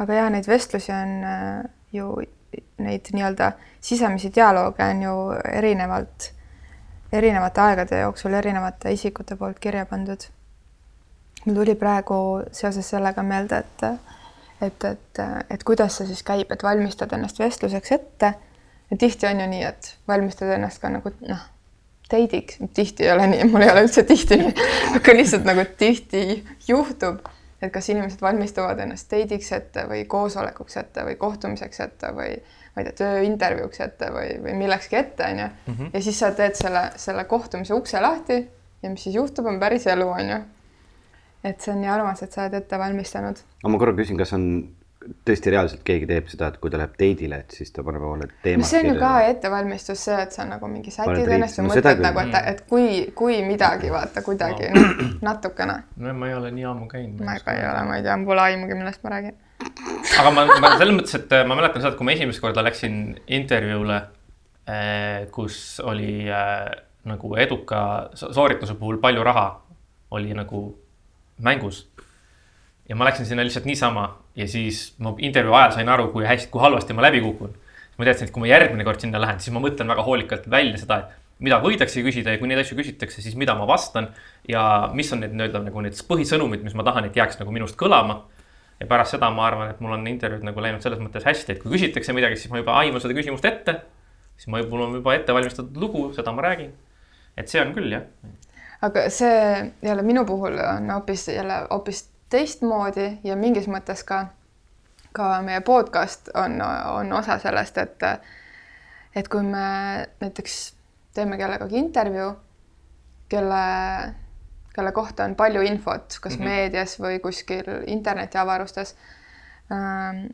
aga ja neid vestlusi on äh, ju neid nii-öelda sisemisi dialoog on ju erinevalt, erinevate aegade jooksul erinevate isikute poolt kirja pandud. mul tuli praegu seoses sellega meelde, et et, et, et kuidas see siis käib, et valmistad ennast vestluseks ette. ja tihti on ju nii, et valmistad ennast ka nagu noh, deidiks, tihti ei ole nii, mul ei ole üldse tihti nii, aga lihtsalt nagu tihti juhtub et kas inimesed valmistuvad ennast deidiks ette või koosolekuks ette või kohtumiseks ette või ma ei tea, tööintervjuuks ette või, või millekski ette, onju. Mhm. ja siis sa teed selle, selle kohtumise ukse lahti ja mis siis juhtub, on päris elu, onju. et see on nii armas, et sa oled ette valmistanud. aga ma korra küsin, kas on tõesti reaalselt keegi teeb seda, et kui ta läheb date'ile, et siis ta paneb omale teemad no see on ju ka ettevalmistus, see, et sa nagu mingi sätid ennast ja no, mõtled nagu, et, et kui, kui midagi, vaata kuidagi no, natukene. no ma ei ole nii ammu käinud. ma ka ei ole, ma ei tea, pole aimugi, millest ma räägin. aga ma, ma selles mõttes, et ma mäletan seda, et kui ma esimest korda läksin intervjuule, eh, kus oli äh, nagu eduka soorituse puhul palju raha oli nagu mängus ja ma läksin sinna lihtsalt niisama ja siis ma intervjuu ajal sain aru, kui hästi, kui halvasti ma läbi kukun. ma teadsin, et kui ma järgmine kord sinna lähen, siis ma mõtlen väga hoolikalt välja seda, et mida võidakse küsida ja kui neid asju küsitakse, siis mida ma vastan. ja mis on need nii-öelda nagu need põhisõnumid, mis ma tahan, et jääks nagu minust kõlama. ja pärast seda ma arvan, et mul on intervjuud nagu läinud selles mõttes hästi, et kui küsitakse midagi, siis ma juba aiman seda küsimust ette. siis ma, mul on juba ette valmistatud lugu, seda ma räägin. et see on küll jah. aga see jälle minu puhul on hoopis jälle hoopis teistmoodi ja mingis mõttes ka, ka meie podcast on, on osa sellest, et et kui me näiteks teeme kellegagi intervjuu, kelle, kelle kohta on palju infot, kas mm -hmm. meedias või kuskil internetiavarustes ähm,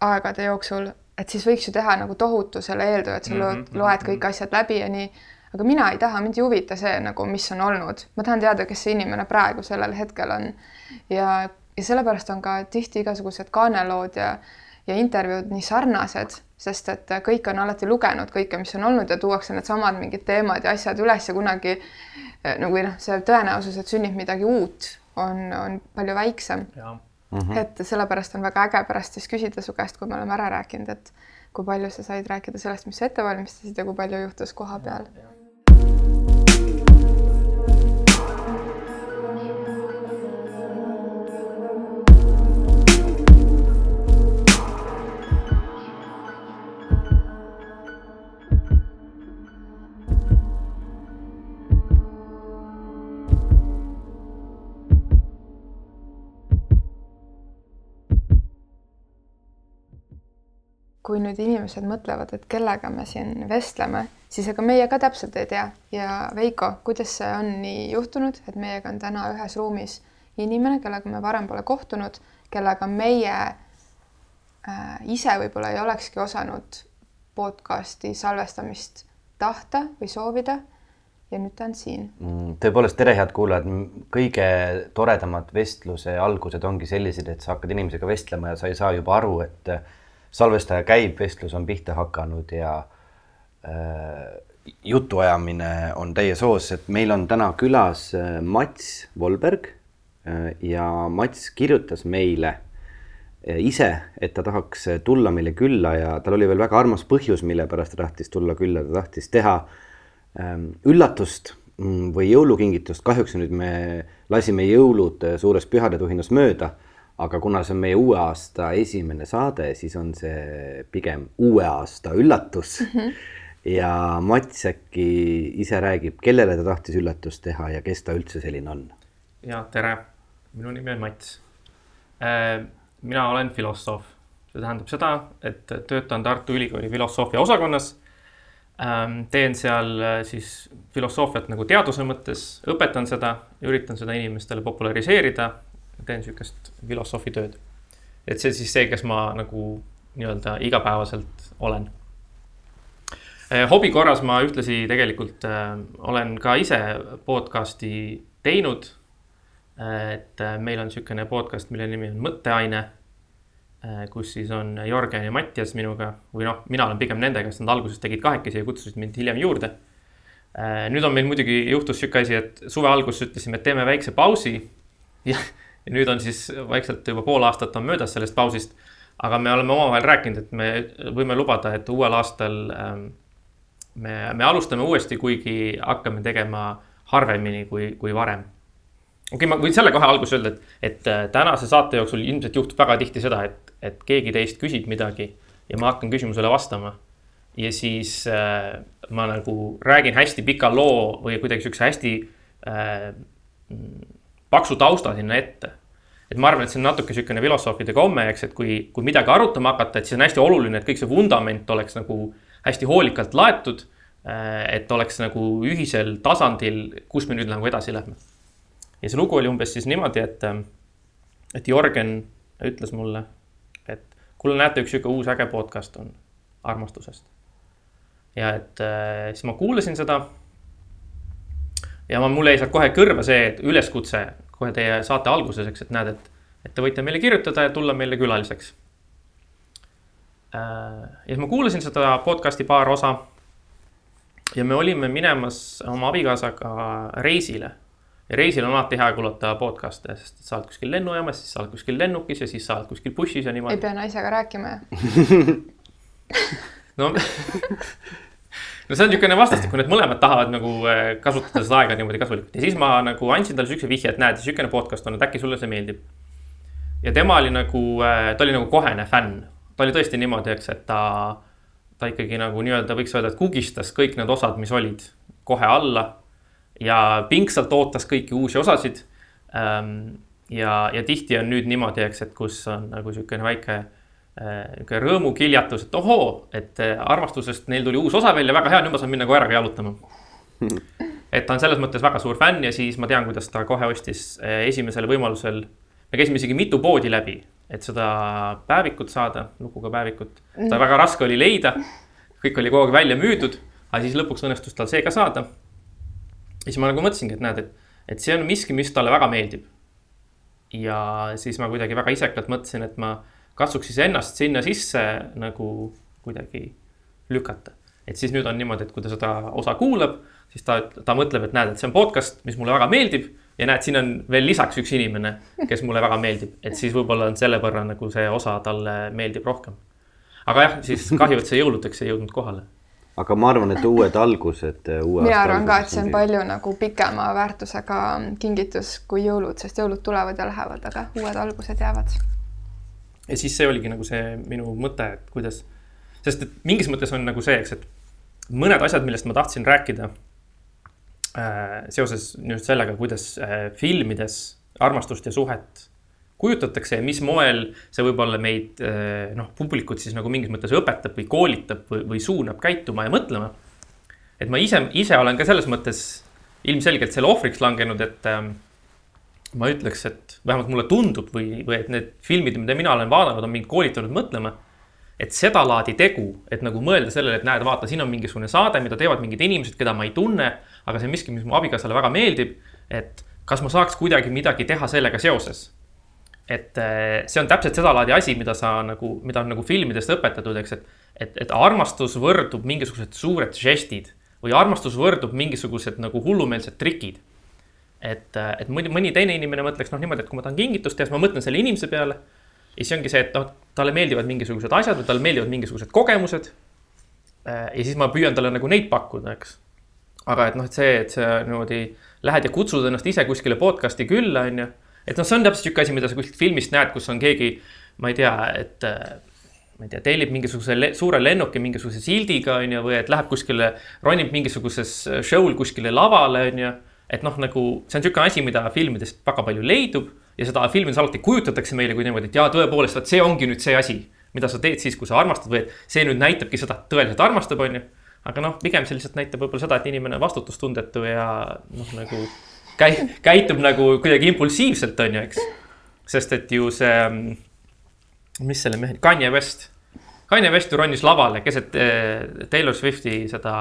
aegade jooksul, et siis võiks ju teha nagu tohutu selle eeltöö, et sa mm -hmm. loed kõik asjad läbi ja nii aga mina ei taha, mind ei huvita see nagu, mis on olnud, ma tahan teada, kes see inimene praegu sellel hetkel on. ja, ja sellepärast on ka tihti igasugused kaanelood ja, ja intervjuud nii sarnased, sest et kõik on alati lugenud kõike, mis on olnud ja tuuakse needsamad mingid teemad ja asjad üles ja kunagi nagu noh, see tõenäosus, et sünnib midagi uut, on, on palju väiksem. Mm -hmm. et sellepärast on väga äge pärast siis küsida su käest, kui me oleme ära rääkinud, et kui palju sa said rääkida sellest, mis sa ette valmistasid ja kui palju juhtus koha peal kui nüüd inimesed mõtlevad, et kellega me siin vestleme, siis ega meie ka täpselt ei tea ja Veiko, kuidas see on nii juhtunud, et meiega on täna ühes ruumis inimene, kellega me varem pole kohtunud, kellega meie äh, ise võib-olla ei olekski osanud podcasti salvestamist tahta või soovida. ja nüüd ta on siin. Mm, tõepoolest, tere, head kuulajad. kõige toredamad vestluse algused ongi sellised, et sa hakkad inimesega vestlema ja sa ei saa juba aru, et salvestaja käib, vestlus on pihta hakanud ja äh, jutuajamine on täies hoos, et meil on täna külas äh, Mats Volberg äh, ja Mats kirjutas meile äh, ise, et ta tahaks tulla meile külla ja tal oli veel väga armas põhjus, mille pärast ta tahtis tulla külla, ta tahtis teha ähm, üllatust mm, või jõulukingitust, kahjuks nüüd me lasime jõulud suures pühadetuhinas mööda aga kuna see on meie uue aasta esimene saade, siis on see pigem uue aasta üllatus mm. -hmm. ja Mats äkki ise räägib, kellele ta tahtis üllatust teha ja kes ta üldse selline on? ja tere, minu nimi on Mats. Äh, mina olen filosoof, see tähendab seda, et töötan Tartu Ülikooli filosoofia osakonnas. Ähm, teen seal äh, siis filosoofiat nagu teaduse mõttes, õpetan seda, üritan seda inimestele populariseerida teen sihukest filosoofi tööd. et see siis see, kes ma nagu nii-öelda igapäevaselt olen. Eh, hobi korras ma ühtlasi tegelikult äh, olen ka ise podcast'i teinud äh,. et meil on sihukene podcast, mille nimi on Mõtteaine kus siis on Jörgen ja Mattias minuga või noh, mina olen pigem nendega, sest nad alguses tegid kahekesi ja kutsusid mind hiljem juurde nüüd on meil muidugi juhtus sihuke asi, et suve alguses ütlesime, et teeme väikse pausi ja ja nüüd on siis vaikselt juba pool aastat on möödas sellest pausist. aga me oleme omavahel rääkinud, et me võime lubada, et uuel aastal ähm, me, me alustame uuesti, kuigi hakkame tegema harvemini kui, kui varem. okei okay,, ma võin selle kohe alguses öelda, et, et äh, tänase saate jooksul ilmselt juhtub väga tihti seda, et, et keegi teist küsib midagi ja ma hakkan küsimusele vastama. ja siis äh, ma nagu räägin hästi pika loo või kuidagi siukse hästi äh, paksu tausta sinna ette et ma arvan, et see on natuke niisugune filosoofide komme, eks, et kui, kui midagi arutama hakata, et siis on hästi oluline, et kõik see vundament oleks nagu hästi hoolikalt laetud. Äh, et oleks nagu ühisel tasandil, kus me nüüd nagu edasi lähme. ja see lugu oli umbes siis niimoodi, et, äh, et Jörgen ütles mulle, et kuule, näete, üks sihuke uus äge podcast on armastusest. ja et äh, siis ma kuulasin seda. Ja ma, mul jäi sealt kohe kõrva see üleskutse kohe teie saate alguses, eks, et näed, et, et te võite meile kirjutada ja tulla meile külaliseks. Äh, ja siis ma kuulasin seda podcast'i paar osa. ja me olime minemas oma abikaasaga reisile ja reisil on alati hea kuulata podcast'e, sest sa oled kuskil lennujaamas, siis sa oled kuskil lennukis ja siis sa oled kuskil bussis ja niimoodi. ei pea naisega rääkima ju no no see on niisugune vastastikune, et mõlemad tahavad nagu äh, kasutada seda aega niimoodi kasulikult ja siis ma nagu andsin talle siukse vihje, et näed, niisugune podcast on, et äkki sulle see meeldib. ja tema oli nagu, äh, ta oli nagu kohene fänn, ta oli tõesti niimoodi, eks, et ta, ta ikkagi nagu nii-öelda võiks öelda, et kugistas kõik need osad, mis olid kohe alla ja pingsalt ootas kõiki uusi osasid. Ja, ja tihti on nüüd niimoodi, eks, et kus on nagu niisugune väike niisugune rõõmukiljatus, et ohoo, et äh, armastusest neil tuli uus osa välja, väga hea, nüüd ma saan minna koeraga jalutama. et ta on selles mõttes väga suur fänn ja siis ma tean, kuidas ta kohe ostis äh, esimesel võimalusel. me käisime isegi mitu poodi läbi, et seda päevikut saada, lukuga päevikut. seda väga raske oli leida. kõik oli kogu aeg välja müüdud, aga siis lõpuks õnnestus tal see ka saada. ja siis ma nagu mõtlesingi, et näed, et, et see on miski, mis talle väga meeldib. ja siis ma kuidagi väga isekalt mõtlesin, et ma katsuks siis ennast sinna sisse nagu kuidagi lükata. et siis nüüd on niimoodi, et kui ta seda osa kuulab, siis ta, ta mõtleb, et näed, et see on podcast, mis mulle väga meeldib. ja näed, siin on veel lisaks üks inimene, kes mulle väga meeldib, et siis võib-olla on selle võrra nagu see osa talle meeldib rohkem. aga jah, siis kahju, et see jõuludeks ei jõudnud kohale aga ma arvan, et uued algused. mina arvan ka, et see on palju nagu pikema väärtusega kingitus kui jõulud, sest jõulud tulevad ja lähevad, aga uued algused jäävad ja siis see oligi nagu see minu mõte, et kuidas, sest et mingis mõttes on nagu see, eks, et mõned asjad, millest ma tahtsin rääkida äh, seoses just sellega, kuidas äh, filmides armastust ja suhet kujutatakse ja mis moel see võib-olla meid äh, noh, publikut siis nagu mingis mõttes õpetab või koolitab või, või suunab käituma ja mõtlema. et ma ise, ise olen ka selles mõttes ilmselgelt selle ohvriks langenud, et äh, ma ütleks, et vähemalt mulle tundub või, või et need filmid, mida mina olen vaadanud, on mind koolitanud mõtlema. et sedalaadi tegu, et nagu mõelda sellele, et näed, vaata, siin on mingisugune saade, mida teevad mingid inimesed, keda ma ei tunne. aga see on miski, mis mu abikaasale väga meeldib. et kas ma saaks kuidagi midagi teha sellega seoses. et eh, see on täpselt sedalaadi asi, mida sa nagu, mida on nagu filmidest õpetatud, eks, et, et, et armastus võrdub mingisugused suured žestid või armastus võrdub mingisugused nagu hullumeelsed trikid et, et mõni, mõni teine inimene mõtleks noh niimoodi, et kui ma tahan kingitust teha, siis ma mõtlen selle inimese peale. ja siis ongi see, et noh, talle meeldivad mingisugused asjad või talle meeldivad mingisugused kogemused. ja siis ma püüan talle nagu neid pakkuda, eks. aga et noh, et see, et sa niimoodi lähed ja kutsud ennast ise kuskile podcast'i külla, on ju. et noh, see on täpselt sihuke asi, mida sa kuskilt filmist näed, kus on keegi, ma ei tea, et ma ei tea, tellib mingisuguse le suure lennuki mingisuguse sildiga, on ju, või et läheb kuskile, ronib mingisuguses show'l kuskile lavale, on ju et noh, nagu see on niisugune asi, mida filmidest väga palju leidub ja seda filmides alati kujutatakse meile kui niimoodi, et jaa, tõepoolest, vot see ongi nüüd see asi, mida sa teed siis, kui sa armastad või et see nüüd näitabki seda, et tõeliselt armastab, on ju. aga noh, pigem see lihtsalt näitab võib-olla seda, et inimene on vastutustundetu ja noh, nagu käi-, käitub nagu kuidagi impulsiivselt, on ju, eks. sest et ju see, mis selle mehe, Kanye West. Kanye West ju ronis lavale keset eh, Taylor Swifti seda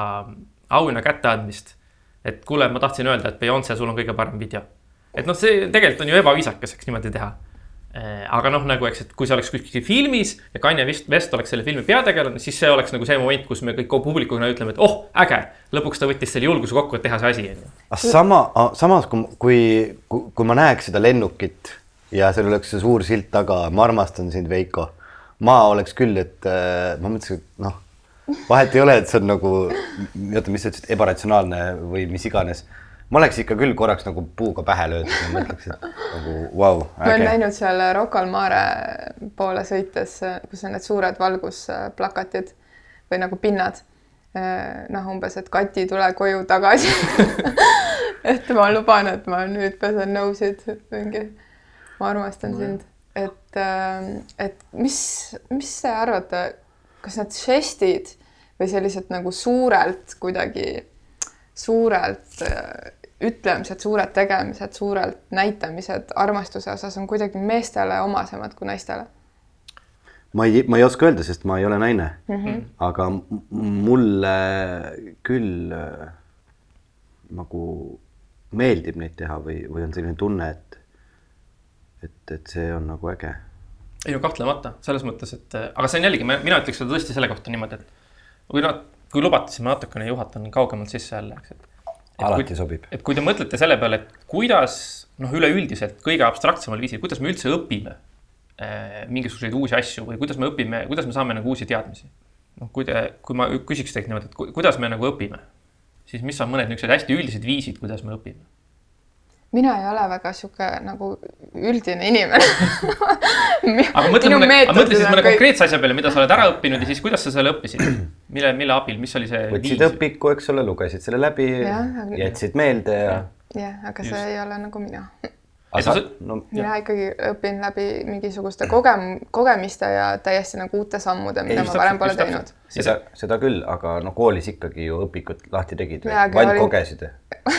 auhinna kätteandmist et kuule, ma tahtsin öelda, et Beyonce, sul on kõige parem video. et noh, see tegelikult on ju ebaviisakas, eks niimoodi teha. Äh, aga noh, nagu eks, et kui see oleks kuskil filmis ja Kanye West oleks selle filmi peategelane, siis see oleks nagu see moment, kus me kõik publikuna ütleme, et oh, äge. lõpuks ta võttis selle julguse kokku, et teha see asi, on ju. sama, samas kui, kui, kui ma näeks seda lennukit ja seal oleks see suur silt taga, ma armastan sind, Veiko ma oleks küll, et äh, ma mõtlesin, et noh, vahet ei ole, et see on nagu, oota, mis sa ütlesid, ebaratsionaalne või mis iganes. ma oleks ikka küll korraks nagu puuga pähe löödud ja mõtleks, et nagu vau wow,, ma olen näinud seal Rocca al Mare poole sõites, kus on need suured valgusplakatid või nagu pinnad. noh, umbes, et Kati, tule koju tagasi. Et ma luban, et ma nüüd pesen nõusid, mingi, ma armastan sind, et, et mis, mis te arvate, kas need žestid või sellised nagu suurelt kuidagi, suurelt ütlemised, suured tegemised, suurelt näitamised armastuse osas on kuidagi meestele omasemad kui naistele? ma ei, ma ei oska öelda, sest ma ei ole naine mm. -hmm. aga mulle küll äh, nagu meeldib neid teha või, või on selline tunne, et, et, et see on nagu äge. Ei no kahtlemata selles mõttes, et aga see on jällegi, mina ütleks seda tõesti selle kohta niimoodi, et kui kui lubate, siis ma natukene juhatan kaugemalt sisse jälle, eks, et alati kui, sobib. et kui te mõtlete selle peale, et kuidas noh, üleüldiselt kõige abstraktsemal viisil, kuidas me üldse õpime äh, mingisuguseid uusi asju või kuidas me õpime, kuidas me saame nagu uusi teadmisi. noh, kui te, kui ma küsiks teilt niimoodi, et kuidas me nagu õpime, siis mis on mõned niisugused hästi üldised viisid, kuidas me õpime? Mina ei ole väga sihuke nagu üldine inimene aga mõtle mõne, mõtle siis mõne kõik... konkreetse asja peale, mida sa oled ära õppinud ja siis kuidas sa selle õppisid? mille, mille abil, mis oli see? võtsid õpiku, eks ole, lugesid selle läbi, jätsid meelde ja. jah, aga see Just. ei ole nagu mina Sa, no, mina ikkagi õpin läbi mingisuguste kogem-, kogemiste ja täiesti nagu uute sammude, mida ei, ma varem pole teinud. seda, seda küll, aga no koolis ikkagi ju õpikut lahti tegid või? ainult olin... kogesid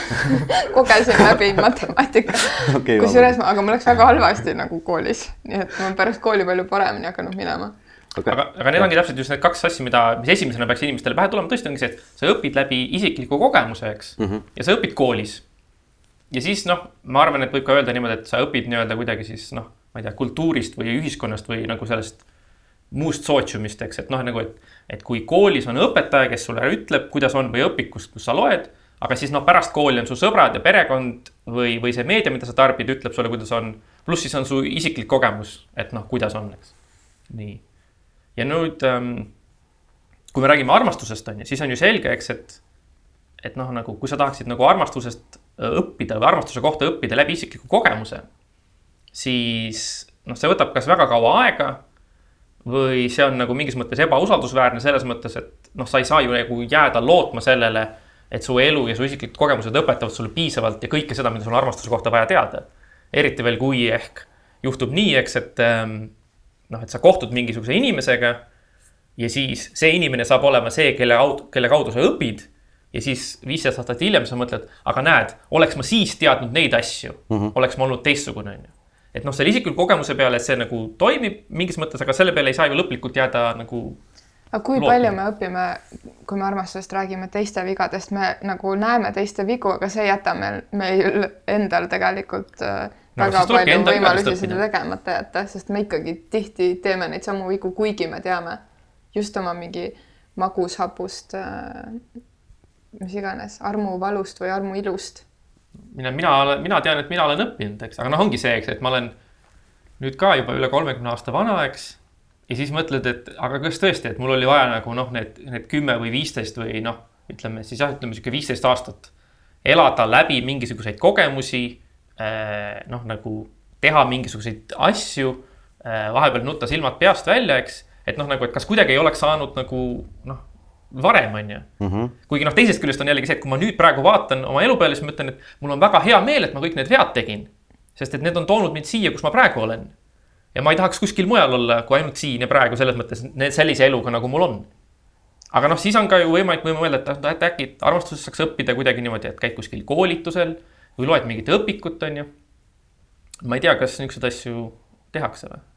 kogesin läbi matemaatika. okay,. kusjuures, aga mul läks väga halvasti nagu koolis, nii et ma pärast kooli palju paremini hakanud minema. Okay.. aga, aga need ongi täpselt just need kaks asja, mida, mis esimesena peaks inimestele pähe tulema, tõesti ongi see, et sa õpid läbi isikliku kogemuse, eks? Mm, -hmm. ja sa õpid koolis ja siis noh, ma arvan, et võib ka öelda niimoodi, et sa õpid nii-öelda kuidagi siis noh, ma ei tea, kultuurist või ühiskonnast või nagu sellest muust sootsiumist, eks, et noh, nagu, et, et kui koolis on õpetaja, kes sulle ütleb, kuidas on või õpikust, kus sa loed, aga siis noh, pärast kooli on su sõbrad ja perekond või, või see meedia, mida sa tarbid, ütleb sulle, kuidas on. pluss siis on su isiklik kogemus, et noh, kuidas on, eks. nii. ja nüüd ähm,, kui me räägime armastusest, on ju, siis on ju selge, eks, et, et noh, nagu kui sa tahaksid nagu armastusest õppida või armastuse kohta õppida läbi isikliku kogemuse, siis noh, see võtab kas väga kaua aega või see on nagu mingis mõttes ebausaldusväärne selles mõttes, et noh, sa ei saa ju nagu jääda lootma sellele, et su elu ja su isiklikud kogemused õpetavad sulle piisavalt ja kõike seda, mida sul armastuse kohta vaja teada. eriti veel, kui ehk juhtub nii, eks, et ähm, noh, et sa kohtud mingisuguse inimesega ja siis see inimene saab olema see, kelle, kelle kaudu sa õpid ja siis viisteist aastat hiljem sa mõtled, aga näed, oleks ma siis teadnud neid asju mm, -hmm. oleks ma olnud teistsugune, on ju. et noh, selle isikliku kogemuse peale see nagu toimib mingis mõttes, aga selle peale ei saa ju lõplikult jääda nagu. aga kui lootma. palju me õpime, kui me armastusest räägime teiste vigadest, me nagu näeme teiste vigu, aga see ei jäta meil, meil endal tegelikult äh, no, väga palju võimalusi seda tegemata jätta, sest me ikkagi tihti teeme neid samu vigu, kuigi me teame just oma mingi magushapust äh, mis iganes armuvalust või armuilust. mina, mina olen, mina tean, et mina olen õppinud, eks, aga noh, ongi see, eks, et ma olen nüüd ka juba üle kolmekümne aasta vana, eks. ja siis mõtled, et aga kas tõesti, et mul oli vaja nagu noh, need, need kümme või viisteist või noh, ütleme siis jah, ütleme sihuke viisteist aastat elada läbi mingisuguseid kogemusi eh,. noh, nagu teha mingisuguseid asju eh,, vahepeal nutta silmad peast välja, eks, et noh, nagu, et kas kuidagi ei oleks saanud nagu noh varem, on ju. Mhm. kuigi noh, teisest küljest on jällegi see, et kui ma nüüd praegu vaatan oma elu peale, siis ma ütlen, et mul on väga hea meel, et ma kõik need vead tegin. sest et need on toonud mind siia, kus ma praegu olen. ja ma ei tahaks kuskil mujal olla, kui ainult siin ja praegu selles mõttes sellise eluga, nagu mul on. aga noh, siis on ka ju võimalik, võime mõelda, et, et äkki armastusest saaks õppida kuidagi niimoodi, et käid kuskil koolitusel või loed mingit õpikut, on ju. ma ei tea, kas niisuguseid asju tehakse või?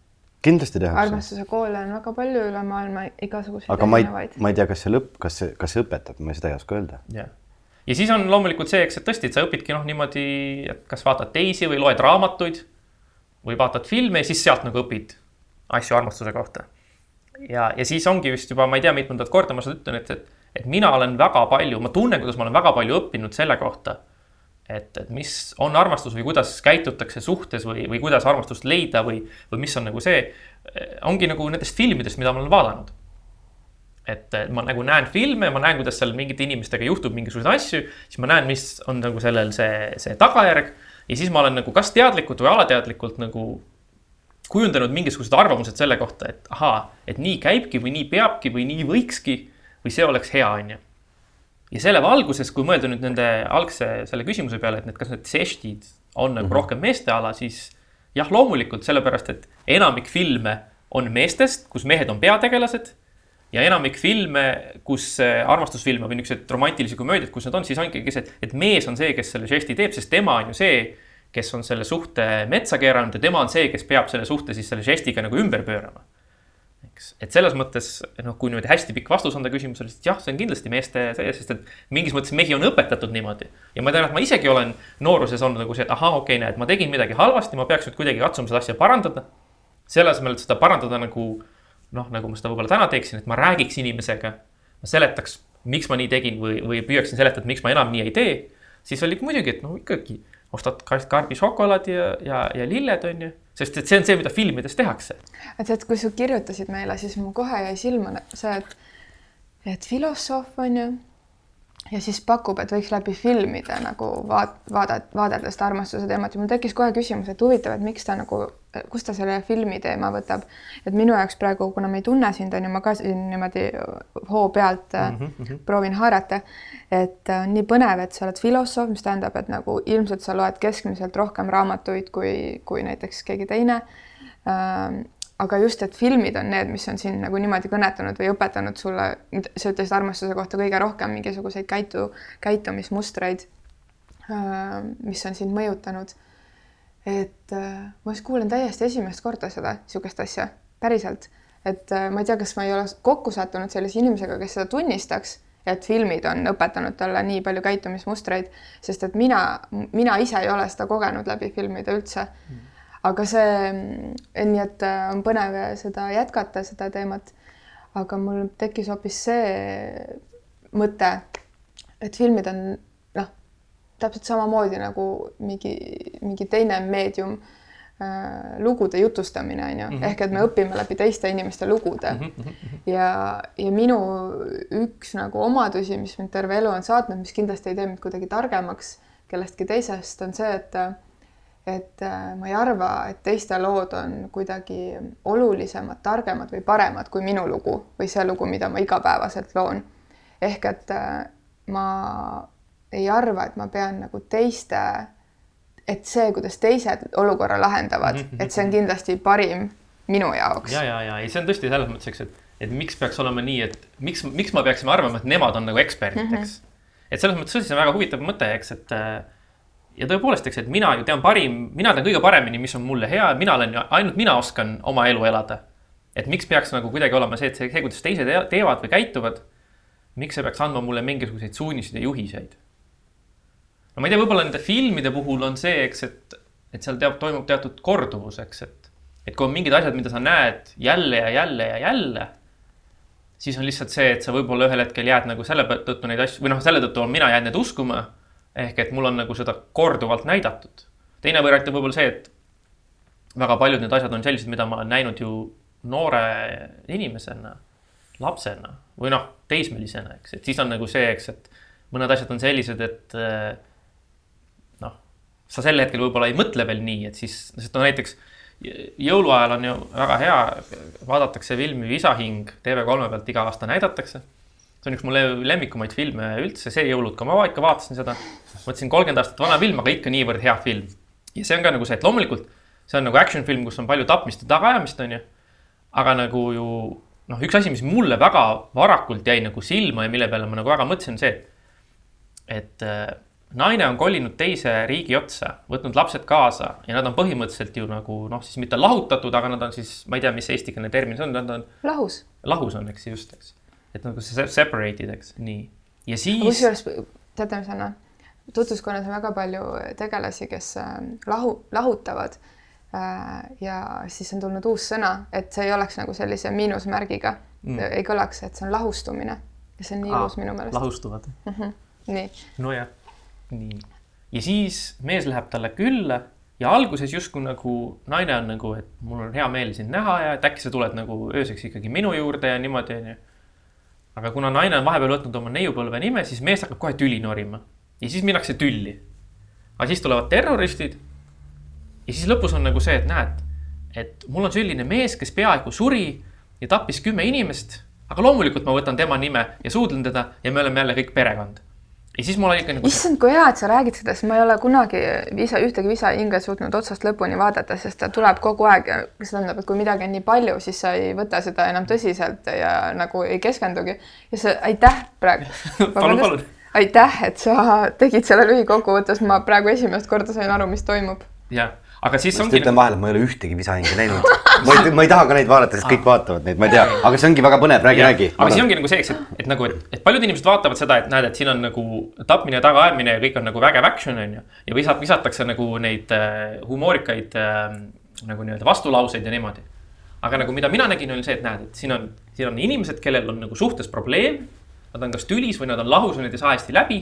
Kindlasti tehakse. armastuse koole on väga palju üle maailma igasuguseid aga ma ei, ma ei tea, kas see lõpp, kas see, kas see õpetab, ma seda ei oska öelda. jah, ja siis on loomulikult see, eks, et tõesti, et sa õpidki noh, niimoodi, et kas vaatad teisi või loed raamatuid või vaatad filme ja siis sealt nagu õpid asju armastuse kohta. ja, ja siis ongi vist juba, ma ei tea, mitmendat korda ma seda ütlen, et, et, et mina olen väga palju, ma tunnen, kuidas ma olen väga palju õppinud selle kohta, et, et mis on armastus või kuidas käitutakse suhtes või, või kuidas armastust leida või, või mis on nagu see, ongi nagu nendest filmidest, mida ma olen vaadanud. et ma nagu näen filme, ma näen, kuidas seal mingite inimestega juhtub mingisuguseid asju, siis ma näen, mis on nagu sellel see, see tagajärg. ja siis ma olen nagu kas teadlikult või alateadlikult nagu kujundanud mingisugused arvamused selle kohta, et ahaa, et nii käibki või nii peabki või nii võikski või see oleks hea, on ju ja selle valguses, kui mõelda nüüd nende algse selle küsimuse peale, et need, kas need sestid on nagu mm -hmm. rohkem meeste ala, siis jah, loomulikult sellepärast, et enamik filme on meestest, kus mehed on peategelased. ja enamik filme, kus armastusfilme või niisuguseid romantilisi komöödiaid, kus nad on, siis ongi see, et mees on see, kes selle žesti teeb, sest tema on ju see, kes on selle suhte metsa keeranud ja tema on see, kes peab selle suhte siis selle žestiga nagu ümber pöörama eks, et selles mõttes noh, kui niimoodi hästi pikk vastus anda küsimusele, siis jah, see on kindlasti meeste see, sest et mingis mõttes mehi on õpetatud niimoodi. ja ma tean, et ma isegi olen nooruses olnud nagu see, et ahaa, okei okay,, näed, ma tegin midagi halvasti, ma peaks nüüd kuidagi katsuma seda asja parandada. selle asemel, et seda parandada nagu noh, nagu ma seda võib-olla täna teeksin, et ma räägiks inimesega, ma seletaks, miks ma nii tegin või, või püüaksin seletada, miks ma enam nii ei tee. siis oli muidugi, et no ikkagi ostad karbi šokolaadi ja, ja, ja lilled, on ju sest et see on see, mida filmides tehakse. et, et kui sa kirjutasid meile, siis mul kohe jäi silma see, et, et filosoof on ju ja siis pakub, et võiks läbi filmide nagu vaat-, vaadata, vaadelda seda armastuse teemat ja mul tekkis kohe küsimus, et huvitav, et miks ta nagu, kust ta selle filmi teema võtab. et minu jaoks praegu, kuna ma ei tunne sind, on ju, ma ka siin niimoodi hoo pealt mm -hmm. proovin haarata, et on äh, nii põnev, et sa oled filosoof, mis tähendab, et nagu ilmselt sa loed keskmiselt rohkem raamatuid kui, kui näiteks keegi teine ähm, aga just, et filmid on need, mis on sind nagu niimoodi kõnetanud või õpetanud sulle, sa ütlesid armastuse kohta kõige rohkem mingisuguseid käitu, käitumismustreid, äh, mis on sind mõjutanud. Et äh, ma just kuulen täiesti esimest korda seda, niisugust asja, päriselt. et äh, ma ei tea, kas ma ei ole kokku sattunud sellise inimesega, kes seda tunnistaks, et filmid on õpetanud talle nii palju käitumismustreid, sest et mina, mina ise ei ole seda kogenud läbi filmide üldse mm aga see, nii et äh, on põnev seda jätkata, seda teemat. aga mul tekkis hoopis see mõte, et filmid on täpselt samamoodi nagu mingi, mingi teine meedium äh, lugude jutustamine on ju mm, -hmm. ehk et me õpime läbi teiste inimeste lugude mm. -hmm. ja, ja minu üks nagu omadusi, mis mind terve elu on saatnud, mis kindlasti ei tee mind kuidagi targemaks kellestki teisest, on see, et et äh, ma ei arva, et teiste lood on kuidagi olulisemad, targemad või paremad kui minu lugu või see lugu, mida ma igapäevaselt loon. ehk et äh, ma ei arva, et ma pean nagu teiste, et see, kuidas teised olukorra lahendavad mm, -hmm. et see on kindlasti parim minu jaoks. ja, ja, ja ei, see on tõesti selles mõttes, eks, et, et miks peaks olema nii, et miks, miks me peaksime arvama, et nemad on nagu eksperdid mm, -hmm. eks. et selles mõttes see on väga huvitav mõte, eks, et äh, ja tõepoolest, eks, et mina ju tean parim, mina tean kõige paremini, mis on mulle hea, mina olen ju, ainult mina oskan oma elu elada. et miks peaks nagu kuidagi olema see, et see, see, kuidas teised teevad või käituvad, miks see peaks andma mulle mingisuguseid suuniseid ja juhiseid? No ma ei tea, võib-olla nende filmide puhul on see, eks, et, et seal teab, toimub teatud korduvus, eks, et, et kui on mingid asjad, mida sa näed jälle ja jälle ja jälle, siis on lihtsalt see, et sa võib-olla ühel hetkel jääd nagu selle tõttu neid asju või noh, selle tõttu olen mina jäänud neid uskuma ehk et mul on nagu seda korduvalt näidatud. teine variant on võib-olla see, et väga paljud need asjad on sellised, mida ma olen näinud ju noore inimesena, lapsena või noh, teismelisena, eks, et siis on nagu see, eks, et mõned asjad on sellised, et noh, sa sel hetkel võib-olla ei mõtle veel nii, et siis, sest no näiteks jõuluajal on ju väga hea, vaadatakse filmi Visa hing TV3 pealt iga aasta näidatakse see on üks mu lemmikumaid filme üldse, see jõulud ka, ma ikka vaatasin seda. mõtlesin kolmkümmend aastat vana film, aga ikka niivõrd hea film. ja see on ka nagu see, et loomulikult see on nagu action film, kus on palju tapmist ja tagaajamist, on ju. aga nagu ju noh, üks asi, mis mulle väga varakult jäi nagu silma ja mille peale ma nagu väga mõtlesin, on see, et, et naine on kolinud teise riigi otsa, võtnud lapsed kaasa ja nad on põhimõtteliselt ju nagu noh, siis mitte lahutatud, aga nad on siis, ma ei tea, mis eestikeelne termin see on, nad on. lahus. lahus on, eks just, eks et nagu separated, eks, nii. ja siis. kusjuures, teate, mis on, tutvuskonnas on väga palju tegelasi, kes äh, lahu, lahutavad äh,. ja siis on tulnud uus sõna, et see ei oleks nagu sellise miinusmärgiga mm., ei kõlaks, et see on lahustumine. ja see on nii ilus minu meelest. lahustuvad mm. -hmm. nii. nojah, nii. ja siis mees läheb talle külla ja alguses justkui nagu naine on nagu, et mul on hea meel sind näha ja et äkki sa tuled nagu ööseks ikkagi minu juurde ja niimoodi, onju. aga kuna naine on vahepeal võtnud oma neiupõlve nime, siis mees hakkab kohe tüli norima ja siis minnakse tülli. aga siis tulevad terroristid. ja siis lõpus on nagu see, et näed, et mul on selline mees, kes peaaegu suri ja tappis kümme inimest, aga loomulikult ma võtan tema nime ja suudlen teda ja me oleme jälle kõik perekond ja siis mul oli ikka nagu. issand, kui hea, et sa räägid seda, sest ma ei ole kunagi visa, ühtegi visa hinge suutnud otsast lõpuni vaadata, sest ta tuleb kogu aeg ja see tähendab, et kui midagi on nii palju, siis sa ei võta seda enam tõsiselt ja nagu ei keskendugi. ja see, aitäh praegu palun, palun. aitäh, et sa tegid selle lühikokkuvõttes, ma praegu esimest korda sain aru, mis toimub. jah aga siis ongi. ütlen vahele, et ma ei ole ühtegi visahinge näinud. ma ei, ma ei taha ka neid vaadata, sest kõik vaatavad neid, ma ei tea, aga see ongi väga põnev, räägi, räägi. aga siis ongi nagu see, eks, et, et nagu, et, et paljud inimesed vaatavad seda, et näed, et siin on nagu tapmine ja tagaajamine ja kõik on nagu vägev action on ju. ja visat-, visatakse nagu neid äh, humoorikaid äh, nagu nii-öelda vastulauseid ja niimoodi. aga nagu mida mina nägin, oli see, et näed, et siin on, siin on inimesed, kellel on nagu suhtes probleem. Nad on kas tülis või nad on lahus või nad ei saa hästi läbi.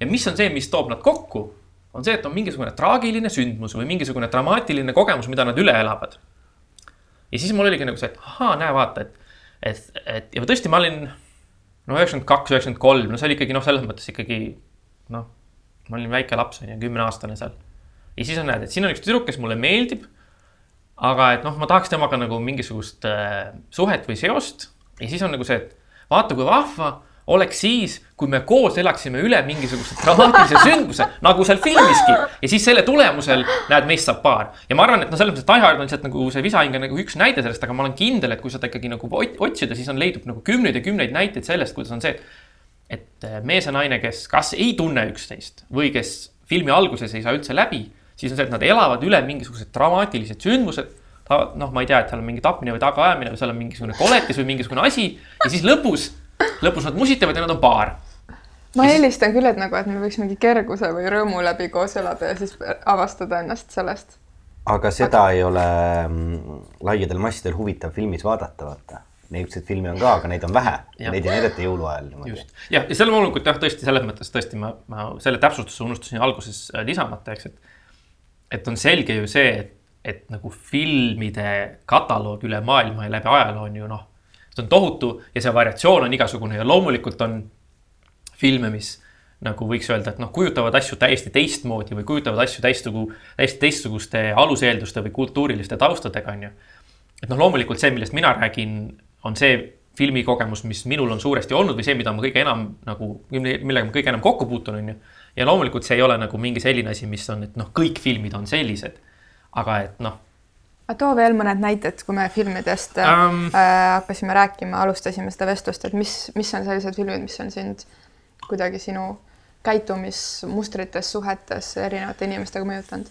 ja mis on see, mis toob nad kokku on see, et on mingisugune traagiline sündmus või mingisugune dramaatiline kogemus, mida nad üle elavad. ja siis mul oligi nagu see, et ahaa, näe, vaata, et, et, et ja tõesti, ma olin no üheksakümmend kaks, üheksakümmend kolm, no see oli ikkagi noh, selles mõttes ikkagi noh, ma olin väike laps on ju, kümneaastane seal. ja siis on näed, et siin on üks tüdruk, kes mulle meeldib. aga et noh, ma tahaks temaga nagu mingisugust äh, suhet või seost ja siis on nagu see, et vaata, kui vahva oleks siis, kui me koos elaksime üle mingisuguse dramaatilise sündmuse, nagu seal filmiski. ja siis selle tulemusel, näed, meist saab paar. ja ma arvan, et noh, selles mõttes Die Hard on lihtsalt nagu see visahing on nagu üks näide sellest, aga ma olen kindel, et kui seda ikkagi nagu otsida, siis on leidub nagu kümneid ja kümneid näiteid sellest, kuidas on see, et. et äh, mees ja naine, kes kas ei tunne üksteist või kes filmi alguses ei saa üldse läbi, siis on see, et nad elavad üle mingisugused dramaatilised sündmused noh, ma ei tea, et seal on mingi tapmine või tagaajamine või seal on mingisugune koletis või mingisugune asi ja siis lõpus lõpus nad musitavad ja nad on paar. ma eelistan küll, et nagu, et me võiks mingi kerguse või rõõmu läbi koos elada ja siis avastada ennast sellest. aga seda aga... ei ole mm, laiadel massidel huvitav filmis vaadata, vaata niisuguseid filme on ka, aga neid on vähe. Neid ei näidata jõuluajal niimoodi. jah, ja seal loomulikult jah, tõesti selles mõttes tõesti ma, ma selle täpsustuse unustasin alguses äh, lisamata, eks, et. et on selge ju see, et, et nagu filmide kataloog üle maailma ja läbi ajaloo on ju noh see on tohutu ja see variatsioon on igasugune ja loomulikult on filme, mis nagu võiks öelda, et noh, kujutavad asju täiesti teistmoodi või kujutavad asju täistugu, täiesti teistsuguste aluseelduste või kultuuriliste taustadega, on ju. et noh, loomulikult see, millest mina räägin, on see filmikogemus, mis minul on suuresti olnud või see, mida ma kõige enam nagu, millega ma kõige enam kokku puutun, on ju. ja loomulikult see ei ole nagu mingi selline asi, mis on, et noh, kõik filmid on sellised. aga et noh, aga too veel mõned näited, kui me filmidest um, äh, hakkasime rääkima, alustasime seda vestlust, et mis, mis on sellised filmid, mis on sind kuidagi sinu käitumismustrites, suhetes erinevate inimestega mõjutanud?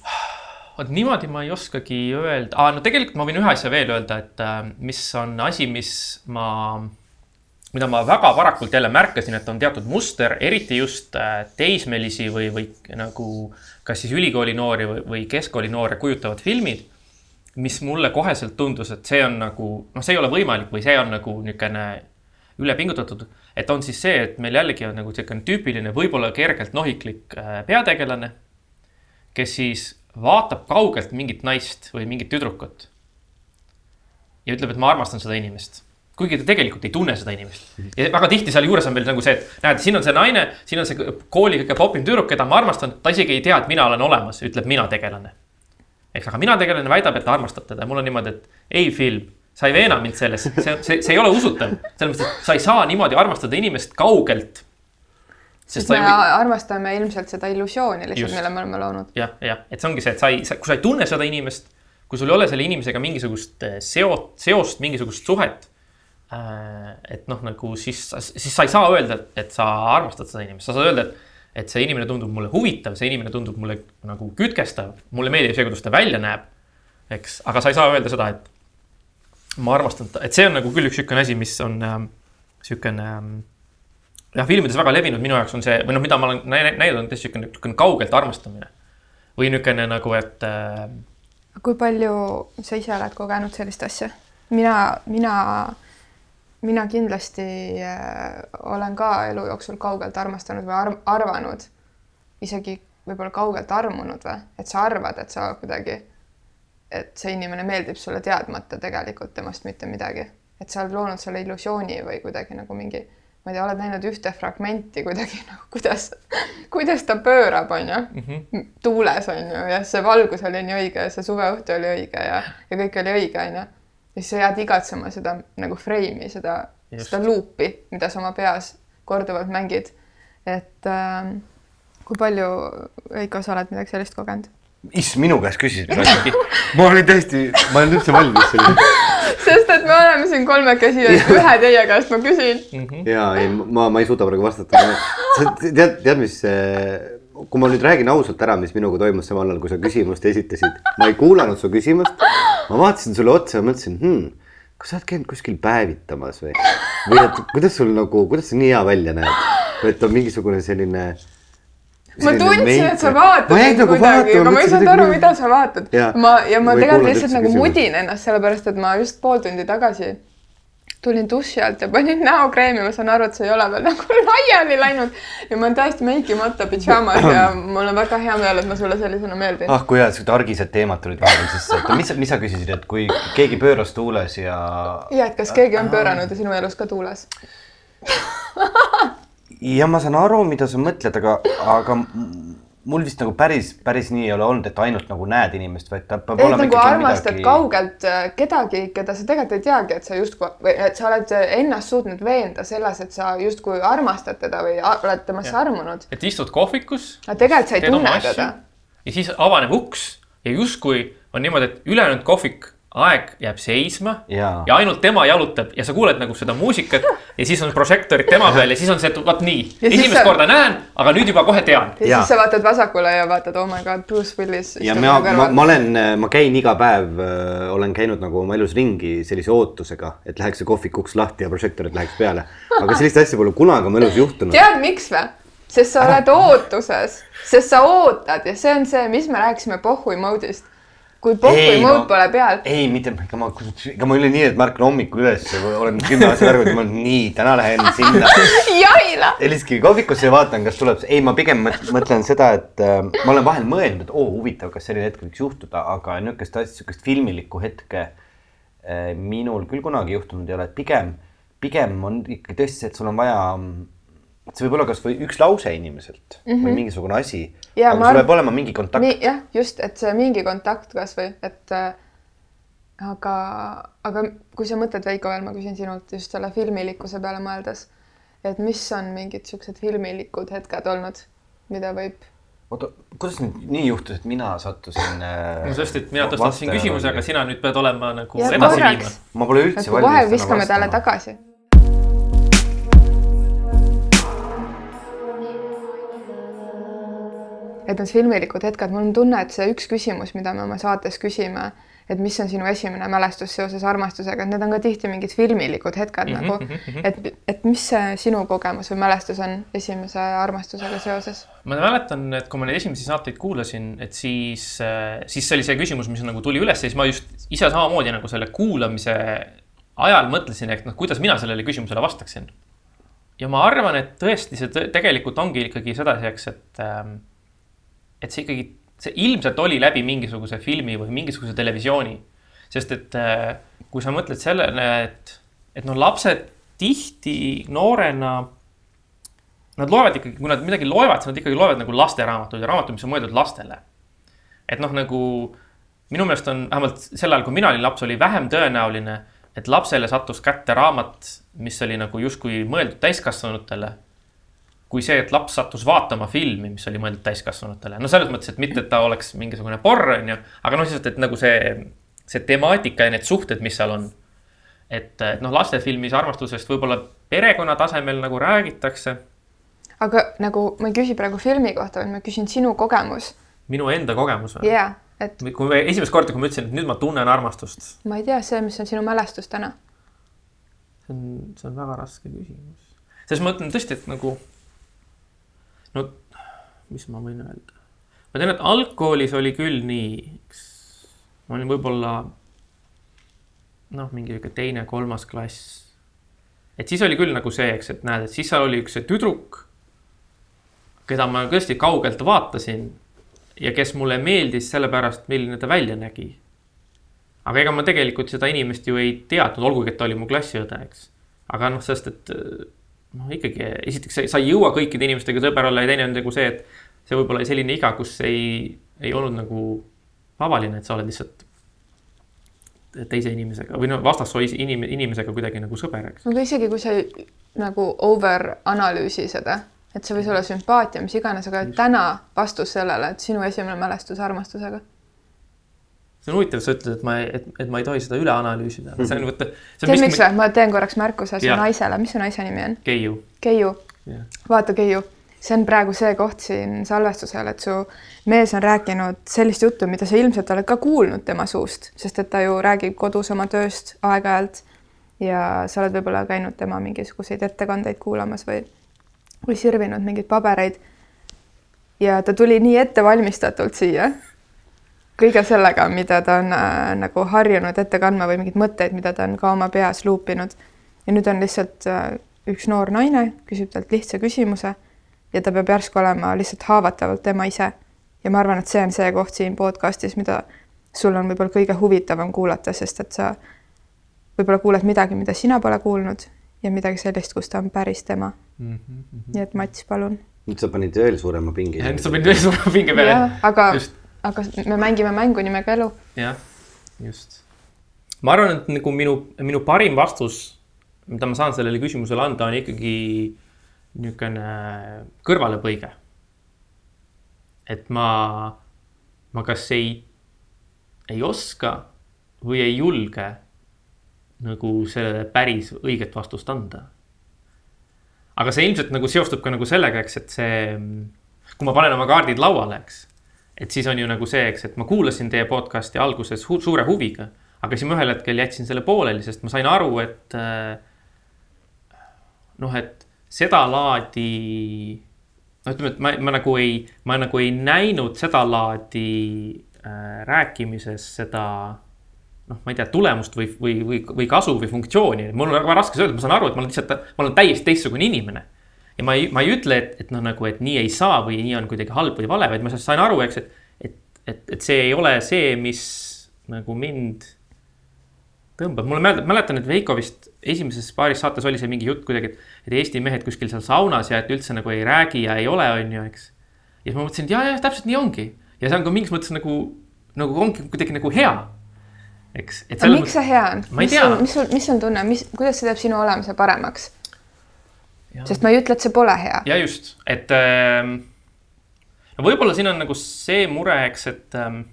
vot niimoodi ma ei oskagi öelda. Ah,, no tegelikult ma võin ühe asja veel öelda, et äh, mis on asi, mis ma, mida ma väga varakult jälle märkasin, et on teatud muster, eriti just äh, teismelisi või, või nagu kas siis ülikooli noori või, või keskkooli noore kujutavad filmid mis mulle koheselt tundus, et see on nagu noh, see ei ole võimalik või see on nagu niisugune ülepingutatud, et on siis see, et meil jällegi on nagu niisugune tüüpiline, võib-olla kergelt nohiklik äh, peategelane, kes siis vaatab kaugelt mingit naist või mingit tüdrukut. ja ütleb, et ma armastan seda inimest, kuigi ta tegelikult ei tunne seda inimest. ja väga tihti sealjuures on veel nagu see, et näed, siin on see naine, siin on see kooli kõige popim tüdruk, keda ma armastan, ta isegi ei tea, et mina olen olemas, ütleb mina tegelane eks, aga mina tegelane väidab, et ta armastab teda ja mul on niimoodi, et ei film, sa ei veena mind selles, see, see, see ei ole usutav. selles mõttes, et sa ei saa niimoodi armastada inimest kaugelt. sest me ei... armastame ilmselt seda illusiooni lihtsalt, mille me oleme loonud. jah, jah, et see ongi see, et sa ei, kui sa ei tunne seda inimest, kui sul ei ole selle inimesega mingisugust eh, seot, seost, mingisugust suhet äh,. et noh, nagu siis, siis sa ei saa öelda, et sa armastad seda inimest, sa saad öelda, et et see inimene tundub mulle huvitav, see inimene tundub mulle nagu kütkestav, mulle meeldib see, kuidas ta välja näeb. eks, aga sa ei saa öelda seda, et ma armastan ta, et see on nagu küll üks niisugune asi, mis on äh, niisugune äh, jah, filmides väga levinud minu jaoks on see või noh, mida ma olen näinud, on tõesti niisugune, niisugune kaugelt armastamine. või niisugune nagu, et äh.... kui palju sa ise oled kogenud sellist asja? mina, mina mina kindlasti äh, olen ka elu jooksul kaugelt armastanud või arv, arvanud, isegi võib-olla kaugelt armunud või, et sa arvad, et sa kuidagi, et see inimene meeldib sulle teadmata tegelikult temast mitte midagi, et sa oled loonud selle illusiooni või kuidagi nagu mingi, ma ei tea, oled näinud ühte fragmenti kuidagi nagu kuidas, kuidas ta pöörab, onju mm, -hmm. tuules onju ja see valgus oli nii õige ja see suveõhtu oli õige ja, ja kõik oli õige, onju. Ja siis sa jääd igatsema seda nagu freimi, seda, seda luupi, mida sa oma peas korduvalt mängid. et äh, kui palju, Veiko, sa oled midagi sellist kogenud? issand, minu käest küsisid midagi ma olin täiesti, ma ei olnud üldse valmis selleks sest et me oleme siin kolmekesi ja ühe teie käest ma küsin mm. -hmm. ja ei, ma, ma ei suuda praegu vastata. tead, tead, mis, kui ma nüüd räägin ausalt ära, mis minuga toimus samal ajal, kui sa küsimust esitasid, ma ei kuulanud su küsimust. ma vaatasin sulle otsa ja mõtlesin hmm,, kas sa oled käinud kuskil päevitamas või, või et kuidas sul nagu, kuidas sa nii hea välja näed, et on mingisugune selline ma tundsin, et sa vaatad mind nagu kuidagi, aga ma ei saanud aru, mida sa vaatad. ma ja ma tegelikult lihtsalt nagu mudin ennast, sellepärast et ma just pool tundi tagasi tulin duši alt ja panin näokreemi, ma saan aru, et see ei ole veel nagu laiali läinud ja ma olen täiesti meikimata pidžaamas ja mul on väga hea meel, et ma sulle sellisena meeldin. ah, kui head, siuksed argised teemad tulid vahepeal sisse, et mis, mis sa küsisid, et kui keegi pööras tuules ja. ja, et kas keegi on pööranud ja sinu elus ka tuules ja ma saan aru, mida sa mõtled, aga, aga mul vist nagu päris, päris nii ei ole olnud, et ainult nagu näed inimest, vaid ta peab et olema nagu armastad midagi... kaugelt äh, kedagi, keda sa tegelikult ei teagi, et sa justkui või et sa oled ennast suutnud veenda selles, et sa justkui armastad teda või oled temasse armunud. et istud kohvikus. aga tegelikult sa ei tunne teda. ja siis avaneb uks ja justkui on niimoodi, et ülejäänud kohvik aeg jääb seisma ja. ja ainult tema jalutab ja sa kuuled nagu seda muusikat ja siis on prožektorid tema peal ja siis on see, et vot nii, esimest sa... korda näen, aga nüüd juba kohe tean. ja, siis sa vaatad vasakule ja vaatad, oh my god, Bruce Willis. ja ma, ma, ma olen, ma käin iga päev äh,, olen käinud nagu oma elus ringi sellise ootusega, et läheks see kohvik uks lahti ja prožektorid läheks peale. aga sellist asja pole kunagi oma elus juhtunud. tead, miks või? sest sa oled ootuses, sest sa ootad ja see on see, mis me rääkisime pohhui mode'ist kui pohhui mõõt no, pole peal. ei, mitte, ega ma, ega ma ei ole nii, et ma ärkan hommikul üles olen kümme aastat ärganud ja ma olen nii, täna lähen sinna Jaila. helistasin kohvikusse ja vaatan, kas tuleb, ei, ma pigem mõtlen seda, et äh, ma olen vahel mõelnud, et oo oh, huvitav, kas selline hetk võiks juhtuda, aga niisugust asja, niisugust filmilikku hetke äh, minul küll kunagi juhtunud ei ole, et pigem, pigem on ikkagi tõesti see, et sul on vaja see võib olla kasvõi üks lause inimeselt mm -hmm. või mhm. mingisugune asi. aga sul peab olema mingi kontakt. jah, just, et see mingi kontakt kasvõi, et äh, aga, aga kui sa mõtled, Veiko, veel ma küsin sinult just selle filmilikkuse peale mõeldes, et mis on mingid siuksed filmilikud hetked olnud, mida võib oota, kuidas nüüd nii juhtus, et mina sattusin äh,? no sest, et mina tõstatasin küsimuse, aga sina nüüd pead olema nagu edasi viima. ma pole üldse valmis. kohe viskame talle tagasi et need filmilikud hetked, mul on tunne, et see üks küsimus, mida me oma saates küsime, et mis on sinu esimene mälestus seoses armastusega, et need on ka tihti mingid filmilikud hetked mm -hmm, nagu, mhm, mhm. et, et mis see sinu kogemus või mälestus on esimese armastusega seoses? ma mäletan, et kui ma neid esimesi saateid kuulasin, et siis, siis see oli see küsimus, mis nagu tuli üles siis ma just ise samamoodi nagu selle kuulamise ajal mõtlesin, et noh, kuidas mina sellele küsimusele vastaksin. ja ma arvan, et tõesti, see tegelikult ongi ikkagi sedasi, et ähm, et see ikkagi, see ilmselt oli läbi mingisuguse filmi või mingisuguse televisiooni. sest et äh, kui sa mõtled sellele, et, et noh, lapsed tihti noorena, nad loevad ikkagi, kui nad midagi loevad, siis nad ikkagi loevad nagu lasteraamatuid ja raamatuid, mis on mõeldud lastele. et noh, nagu minu meelest on vähemalt sel ajal, kui mina olin laps, oli vähem tõenäoline, et lapsele sattus kätte raamat, mis oli nagu justkui mõeldud täiskasvanutele kui see, et laps sattus vaatama filmi, mis oli mõeldud täiskasvanutele. no selles mõttes, et mitte, et ta oleks mingisugune porr, on ju, aga noh, lihtsalt, et nagu see, see temaatika ja need suhted, mis seal on. et, et noh, lastefilmis armastusest võib-olla perekonna tasemel nagu räägitakse. aga nagu ma ei küsi praegu filmi kohta, vaid ma küsin sinu kogemus. minu enda kogemus või? jaa, et. kui me esimest korda, kui ma ütlesin, et nüüd ma tunnen armastust. ma ei tea, see, mis on sinu mälestus täna. see on, see on väga raske küsimus. sest ma mõtlen tõesti, et nagu no mis ma võin öelda, ma tean, et algkoolis oli küll nii, eks ma olin võib-olla noh, mingi sihuke teine-kolmas klass. et siis oli küll nagu see, eks, et näed, et siis seal oli üks tüdruk. keda ma tõesti kaugelt vaatasin ja kes mulle meeldis sellepärast, milline ta välja nägi. aga ega ma tegelikult seda inimest ju ei teadnud, olgugi et ta oli mu klassiõde, eks. aga noh, sest et noh, ikkagi esiteks sa ei jõua kõikide inimestega sõber olla ja teine on nagu see, et see võib olla selline iga, kus ei, ei olnud nagu tavaline, et sa oled lihtsalt teise inimesega või noh, vastassois inim-, inimesega kuidagi nagu sõber, eks. aga isegi kui sa ei nagu over analüüsi seda, et see võis olla sümpaatia, mis iganes, aga täna vastus sellele, et sinu esimene mälestus armastusega. See on huvitav, sa ütled, et ma, et, et ma ei tohi seda üle analüüsida, see on võtta. tead, miks või? ma teen korraks märkuse su naisele, mis su naise nimi on? Keiu. Keiu Jah. vaata, Keiu, see on praegu see koht siin salvestusel, et su mees on rääkinud sellist juttu, mida sa ilmselt oled ka kuulnud tema suust, sest et ta ju räägib kodus oma tööst aeg-ajalt ja sa oled võib-olla käinud tema mingisuguseid ettekandeid kuulamas või, või sirvinud mingeid pabereid. ja ta tuli nii ettevalmistatult siia kõige sellega, mida ta on äh, nagu harjunud ette kandma või mingeid mõtteid, mida ta on ka oma peas luupinud. ja nüüd on lihtsalt äh, üks noor naine, küsib talt lihtsa küsimuse ja ta peab järsku olema lihtsalt haavatavalt tema ise. ja ma arvan, et see on see koht siin podcast'is, mida sul on võib-olla kõige huvitavam kuulata, sest et sa võib-olla kuuled midagi, mida sina pole kuulnud ja midagi sellist, kus ta on päris tema mm. -hmm. nii et Mats, palun. nüüd sa panid veel suurema pingi. nüüd sa panid veel suurema pinge peale. aga, Just. Aga me mängime mängu nimega elu. jah, just. ma arvan, et nagu minu, minu parim vastus, mida ma saan sellele küsimusele anda, on ikkagi niisugune kõrvalepõige. et ma, ma kas ei, ei oska või ei julge nagu sellele päris õiget vastust anda. aga see ilmselt nagu seostub ka nagu sellega, eks, et see, kui ma panen oma kaardid lauale, eks et siis on ju nagu see, eks, et ma kuulasin teie podcast'i alguses hu suure huviga, aga siis ma ühel hetkel jätsin selle pooleli, sest ma sain aru, et äh, noh, et sedalaadi, no ütleme, et ma, ma nagu ei, ma nagu ei näinud sedalaadi äh, rääkimises seda noh, ma ei tea, tulemust või, või, või, või kasu või funktsiooni. mul on väga raske öelda, ma saan aru, et ma olen lihtsalt, ma olen täiesti teistsugune inimene ja ma ei, ma ei ütle, et, et noh, nagu, et nii ei saa või nii on kuidagi halb või vale, vaid ma sain aru, eks, et, et, et, et see ei ole see, mis nagu mind tõmbab. mulle mäletan, mäletan, et Veiko vist esimeses paaris saates oli see mingi jutt kuidagi, et, et Eesti mehed kuskil seal saunas ja et üldse nagu ei räägi ja ei ole, on ju, eks. ja siis ma mõtlesin, et ja, ja täpselt nii ongi ja see on ka mingis mõttes nagu, nagu ongi kuidagi nagu hea. eks. aga miks see hea on? mis sul, mis sul, mis on tunne, mis, kuidas see teeb sinu olemise paremaks? Sest ma ei ütle, et see pole hea. ja just, et ähm, no võib-olla siin on nagu see mure, eks, et ähm,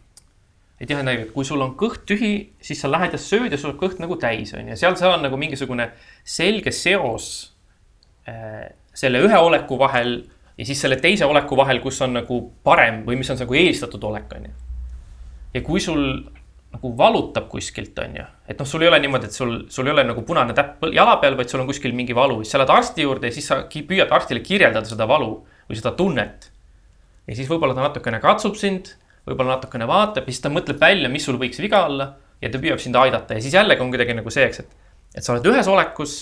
et jah, et kui sul on kõht tühi, siis sa lähed ja sööd ja sul on kõht nagu täis on ju, seal, seal on nagu mingisugune selge seos äh, selle ühe oleku vahel ja siis selle teise oleku vahel, kus on nagu parem või mis on nagu eelistatud olek on ju. ja kui sul nagu valutab kuskilt, on ju, et noh, sul ei ole niimoodi, et sul, sul ei ole nagu punane täpp jala peal, vaid sul on kuskil mingi valu, siis sa lähed arsti juurde ja siis sa püüad arstile kirjeldada seda valu või seda tunnet. ja siis võib-olla ta natukene katsub sind, võib-olla natukene vaatab ja siis ta mõtleb välja, mis sul võiks viga olla ja ta püüab sind aidata ja siis jällegi on kuidagi nagu see, eks, et, et sa oled ühes olekus,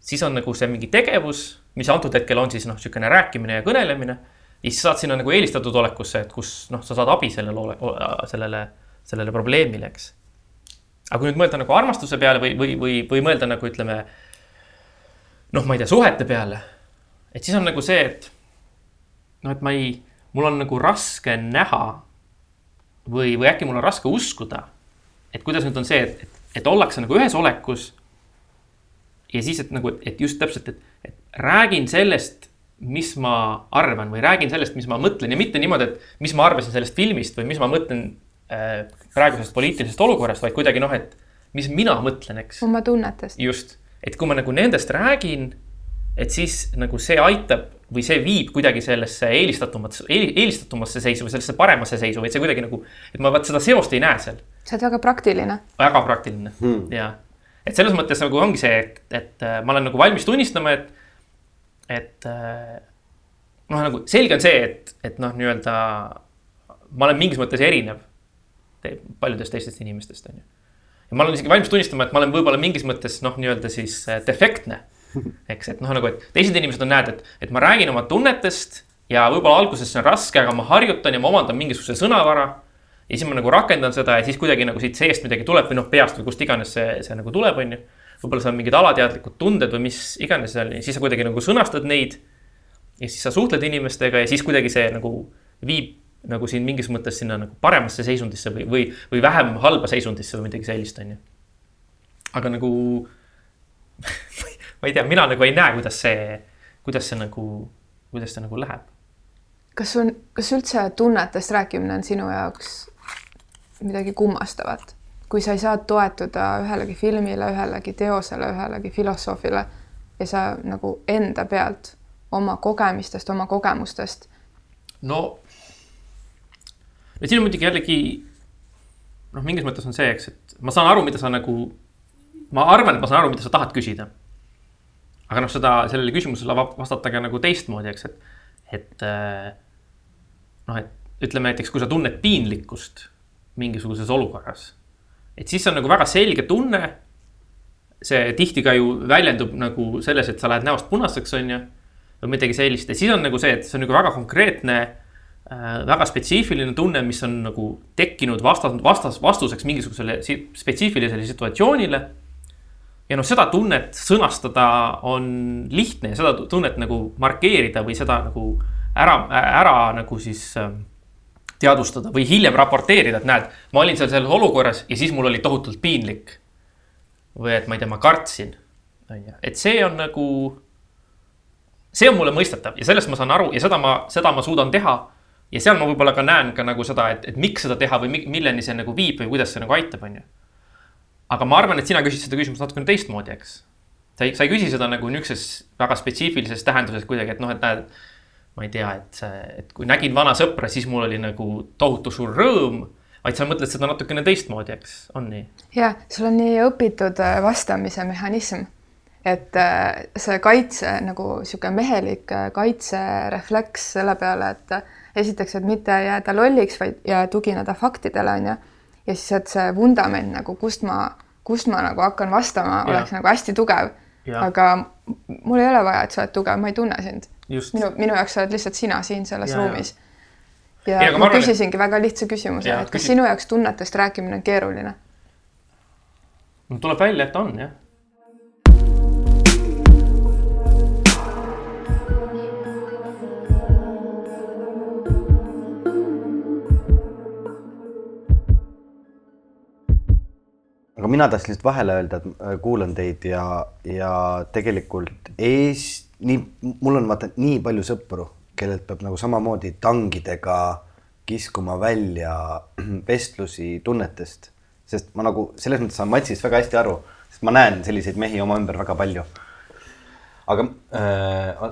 siis on nagu see mingi tegevus, mis antud hetkel on siis noh, niisugune rääkimine ja kõnelemine. ja siis saad sinna nagu eelistatud olekusse, et kus noh, sa saad abi sellele sellele sellele probleemile, eks. aga kui nüüd mõelda nagu armastuse peale või, või, või, või mõelda nagu ütleme. noh, ma ei tea, suhete peale. et siis on nagu see, et noh, et ma ei, mul on nagu raske näha. või, või äkki mul on raske uskuda. et kuidas nüüd on see, et, et, et ollakse nagu ühes olekus. ja siis, et nagu, et just täpselt, et, et räägin sellest mis ma arvan või räägin sellest, mis ma mõtlen ja mitte niimoodi, et mis ma arvasin sellest filmist või mis ma mõtlen praegusest poliitilisest olukorrast, vaid kuidagi noh, et mis mina mõtlen, eks. oma tunnetest. just, et kui ma nagu nendest räägin, et siis nagu see aitab või see viib kuidagi sellesse eelistatumasse, eelistatumasse seisu või sellesse paremasse seisu, vaid see kuidagi nagu, et ma vaat seda seost ei näe seal. sa oled väga praktiline. väga praktiline hmm. ja, et selles mõttes nagu ongi see, et, et äh, ma olen nagu valmis tunnistama, et et noh, nagu selge on see, et, et noh, nii-öelda ma olen mingis mõttes erinev paljudest teistest inimestest, on ju. ja ma olen isegi valmis tunnistama, et ma olen võib-olla mingis mõttes noh, nii-öelda siis defektne. eks, et noh, nagu, et teised inimesed on, näed, et, et ma räägin oma tunnetest ja võib-olla alguses see on raske, aga ma harjutan ja ma omandan mingisuguse sõnavara. ja siis ma nagu rakendan seda ja siis kuidagi nagu siit seest midagi tuleb või noh, peast või kust iganes see, see nagu tuleb, on ju. võib-olla seal on mingid alateadlikud tunded või mis iganes seal, siis sa kuidagi nagu sõnastad neid. ja siis sa suhtled inimestega ja siis kuidagi see nagu viib nagu siin mingis mõttes sinna nagu paremasse seisundisse või, või, või vähem halba seisundisse või midagi sellist, on ju. aga nagu ma ei tea, mina nagu ei näe, kuidas see, kuidas see nagu, kuidas see nagu läheb. kas sul, kas üldse tunnetest rääkimine on sinu jaoks midagi kummastavat? kui sa ei saa toetuda ühelegi filmile, ühelegi teosele, ühelegi filosoofile ja sa nagu enda pealt oma kogemistest, oma kogemustest. no, no siin on muidugi jällegi noh, mingis mõttes on see, eks, et ma saan aru, mida sa nagu, ma arvan, et ma saan aru, mida sa tahad küsida aga noh, seda, sellele küsimusele vastata ka nagu teistmoodi, eks, et, et äh, noh, et ütleme näiteks, kui sa tunned piinlikkust mingisuguses olukorras, et siis on nagu väga selge tunne. see tihti ka ju väljendub nagu selles, et sa lähed näost punaseks, on ju, või midagi sellist ja siis on nagu see, et see on nagu väga konkreetne väga spetsiifiline tunne, mis on nagu tekkinud vastas, vastas, vastuseks mingisugusele spetsiifilisele situatsioonile ja noh, seda tunnet sõnastada on lihtne ja seda tunnet nagu markeerida või seda nagu ära, ära nagu siis ähm, teadvustada või hiljem raporteerida, et näed, ma olin seal selles olukorras ja siis mul oli tohutult piinlik. või et ma ei tea, ma kartsin, on ju, et see on nagu, see on mulle mõistetav ja sellest ma saan aru ja seda ma, seda ma suudan teha. Ja seal ma võib-olla ka näen ka nagu seda, et, et miks seda teha või milleni see nagu viib või kuidas see nagu aitab, on ju aga ma arvan, et sina küsid seda küsimust natukene teistmoodi, eks. sa ei, sa ei küsi seda nagu niisuguses väga spetsiifilises tähenduses kuidagi, et noh, et näed. ma ei tea, et et kui nägin vana sõpra, siis mul oli nagu tohutu suur rõõm. vaid sa mõtled seda natukene teistmoodi, eks, on nii? ja, sul on nii õpitud äh, vastamise mehhanism et äh, see kaitse nagu sihuke mehelik äh, kaitserefleks selle peale, et esiteks, et mitte jääda lolliks, vaid ja tugineda faktidele, on ju ja siis, et see vundament nagu, kust ma, kust ma nagu hakkan vastama, oleks nagu hästi tugev. aga mul ei ole vaja, et sa oled tugev, ma ei tunne sind. minu, minu jaoks sa oled lihtsalt sina siin selles ja, ruumis. ja, ja ma, ma arvan, küsisingi et... väga lihtsa küsimuse, et kas küsin... sinu jaoks tunnetest rääkimine on keeruline? tuleb välja, et on jah mina tahtsin lihtsalt vahele öelda, et äh, kuulan teid ja, ja tegelikult Eest-, nii, mul on vaata nii palju sõpru, kellelt peab nagu samamoodi tangidega kiskuma välja vestlusi tunnetest, sest ma nagu selles mõttes saan Matsist väga hästi aru, sest ma näen selliseid mehi oma ümber väga palju. aga äh,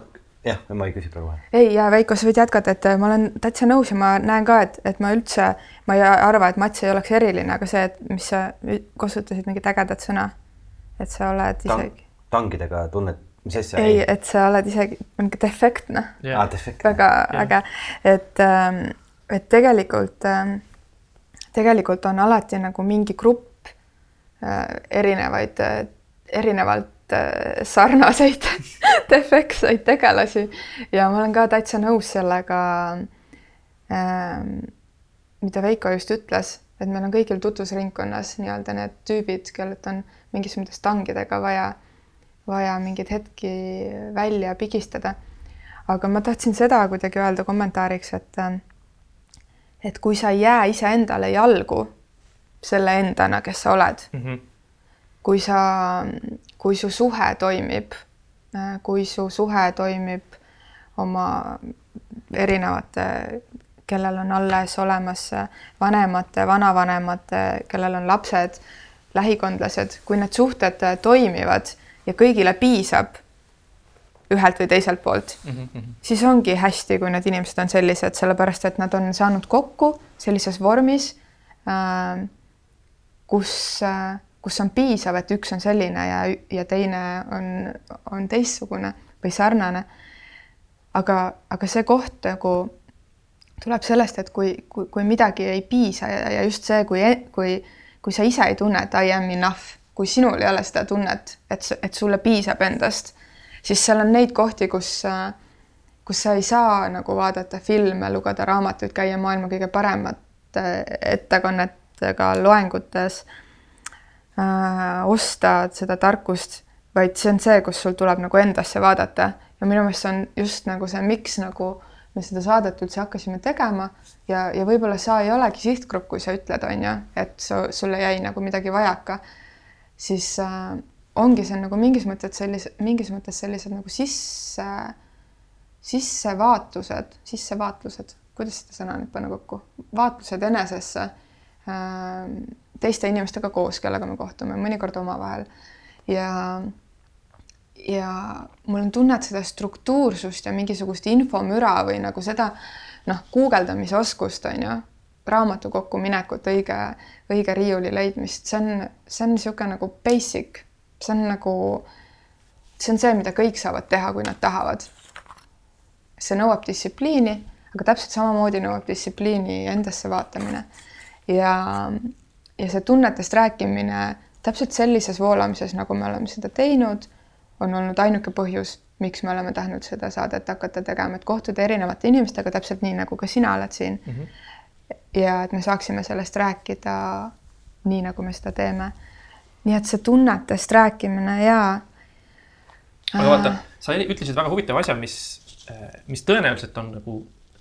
jah, ma ei küsi praegu. ei, ja Veiko, sa võid jätkata, et äh, ma olen täitsa nõus ja ma näen ka, et, et ma üldse, ma ei arva, et Mats ei oleks eriline, aga see, et mis sa kasutasid mingit ägedat sõna, et sa oled isegi Tang,. tangidega tunned, mis asja? ei, et sa oled isegi mingi defektne yeah.. Ah, defektne. väga yeah. äge, et, ähm, et tegelikult, ähm, tegelikult on alati nagu mingi grupp äh, erinevaid, äh, erinevalt sarnaseid defektseid tegelasi ja ma olen ka täitsa nõus sellega ähm,, mida Veiko just ütles, et meil on kõigil tutvusringkonnas nii-öelda need tüübid, kellelt on mingisugustest tangidega vaja, vaja mingeid hetki välja pigistada. aga ma tahtsin seda kuidagi öelda kommentaariks, et et kui sa ei jää iseendale jalgu selle endana, kes sa oled mm, -hmm. Kui sa kui su suhe toimib, kui su suhe toimib oma erinevate, kellel on alles olemas vanemate, vanavanemate, kellel on lapsed, lähikondlased, kui need suhted toimivad ja kõigile piisab ühelt või teiselt poolt mm, -hmm. siis ongi hästi, kui need inimesed on sellised, sellepärast et nad on saanud kokku sellises vormis äh,, kus äh, kus on piisav, et üks on selline ja, ja teine on, on teistsugune või sarnane. aga, aga see koht nagu tuleb sellest, et kui, kui, kui midagi ei piisa ja, ja just see, kui, kui, kui sa ise ei tunne, et I am enough, kui sinul ei ole seda tunnet, et, et sulle piisab endast, siis seal on neid kohti, kus, kus sa ei saa nagu vaadata filme, lugeda raamatuid, käia maailma kõige paremate ettekannetega loengutes äh,, osta seda tarkust, vaid see on see, kus sul tuleb nagu endasse vaadata. Ja minu meelest see on just nagu see, miks nagu me seda saadet üldse hakkasime tegema. Ja, ja võib-olla sa ei olegi sihtgrupp, kui sa ütled, on ju, et su, sulle jäi nagu midagi vajaka, siis äh, ongi see nagu mingis mõttes sellise, mingis mõttes sellised nagu sisse, sissevaatused, sissevaatlused, kuidas seda sõna nüüd panna kokku, vaatlused enesesse. Äh, teiste inimestega koos, kellega me kohtume, mõnikord omavahel. Ja ja mul on tunne, et seda struktuursust ja mingisugust infomüra või nagu seda noh, guugeldamise oskust on ju, raamatu kokkuminekut, õige, õige riiuli leidmist, see on, see on niisugune nagu basic, see on nagu, see on see, mida kõik saavad teha, kui nad tahavad. see nõuab distsipliini, aga täpselt samamoodi nõuab distsipliini endasse vaatamine. Ja, ja see tunnetest rääkimine täpselt sellises voolamises, nagu me oleme seda teinud on olnud ainuke põhjus, miks me oleme tahtnud seda saadet hakata tegema, et kohtuda erinevate inimestega, täpselt nii, nagu ka sina oled siin mm. -hmm. ja et me saaksime sellest rääkida nii, nagu me seda teeme. nii et see tunnetest rääkimine ja. aga vaata, sa ütlesid väga huvitava asja, mis, mis tõenäoliselt on nagu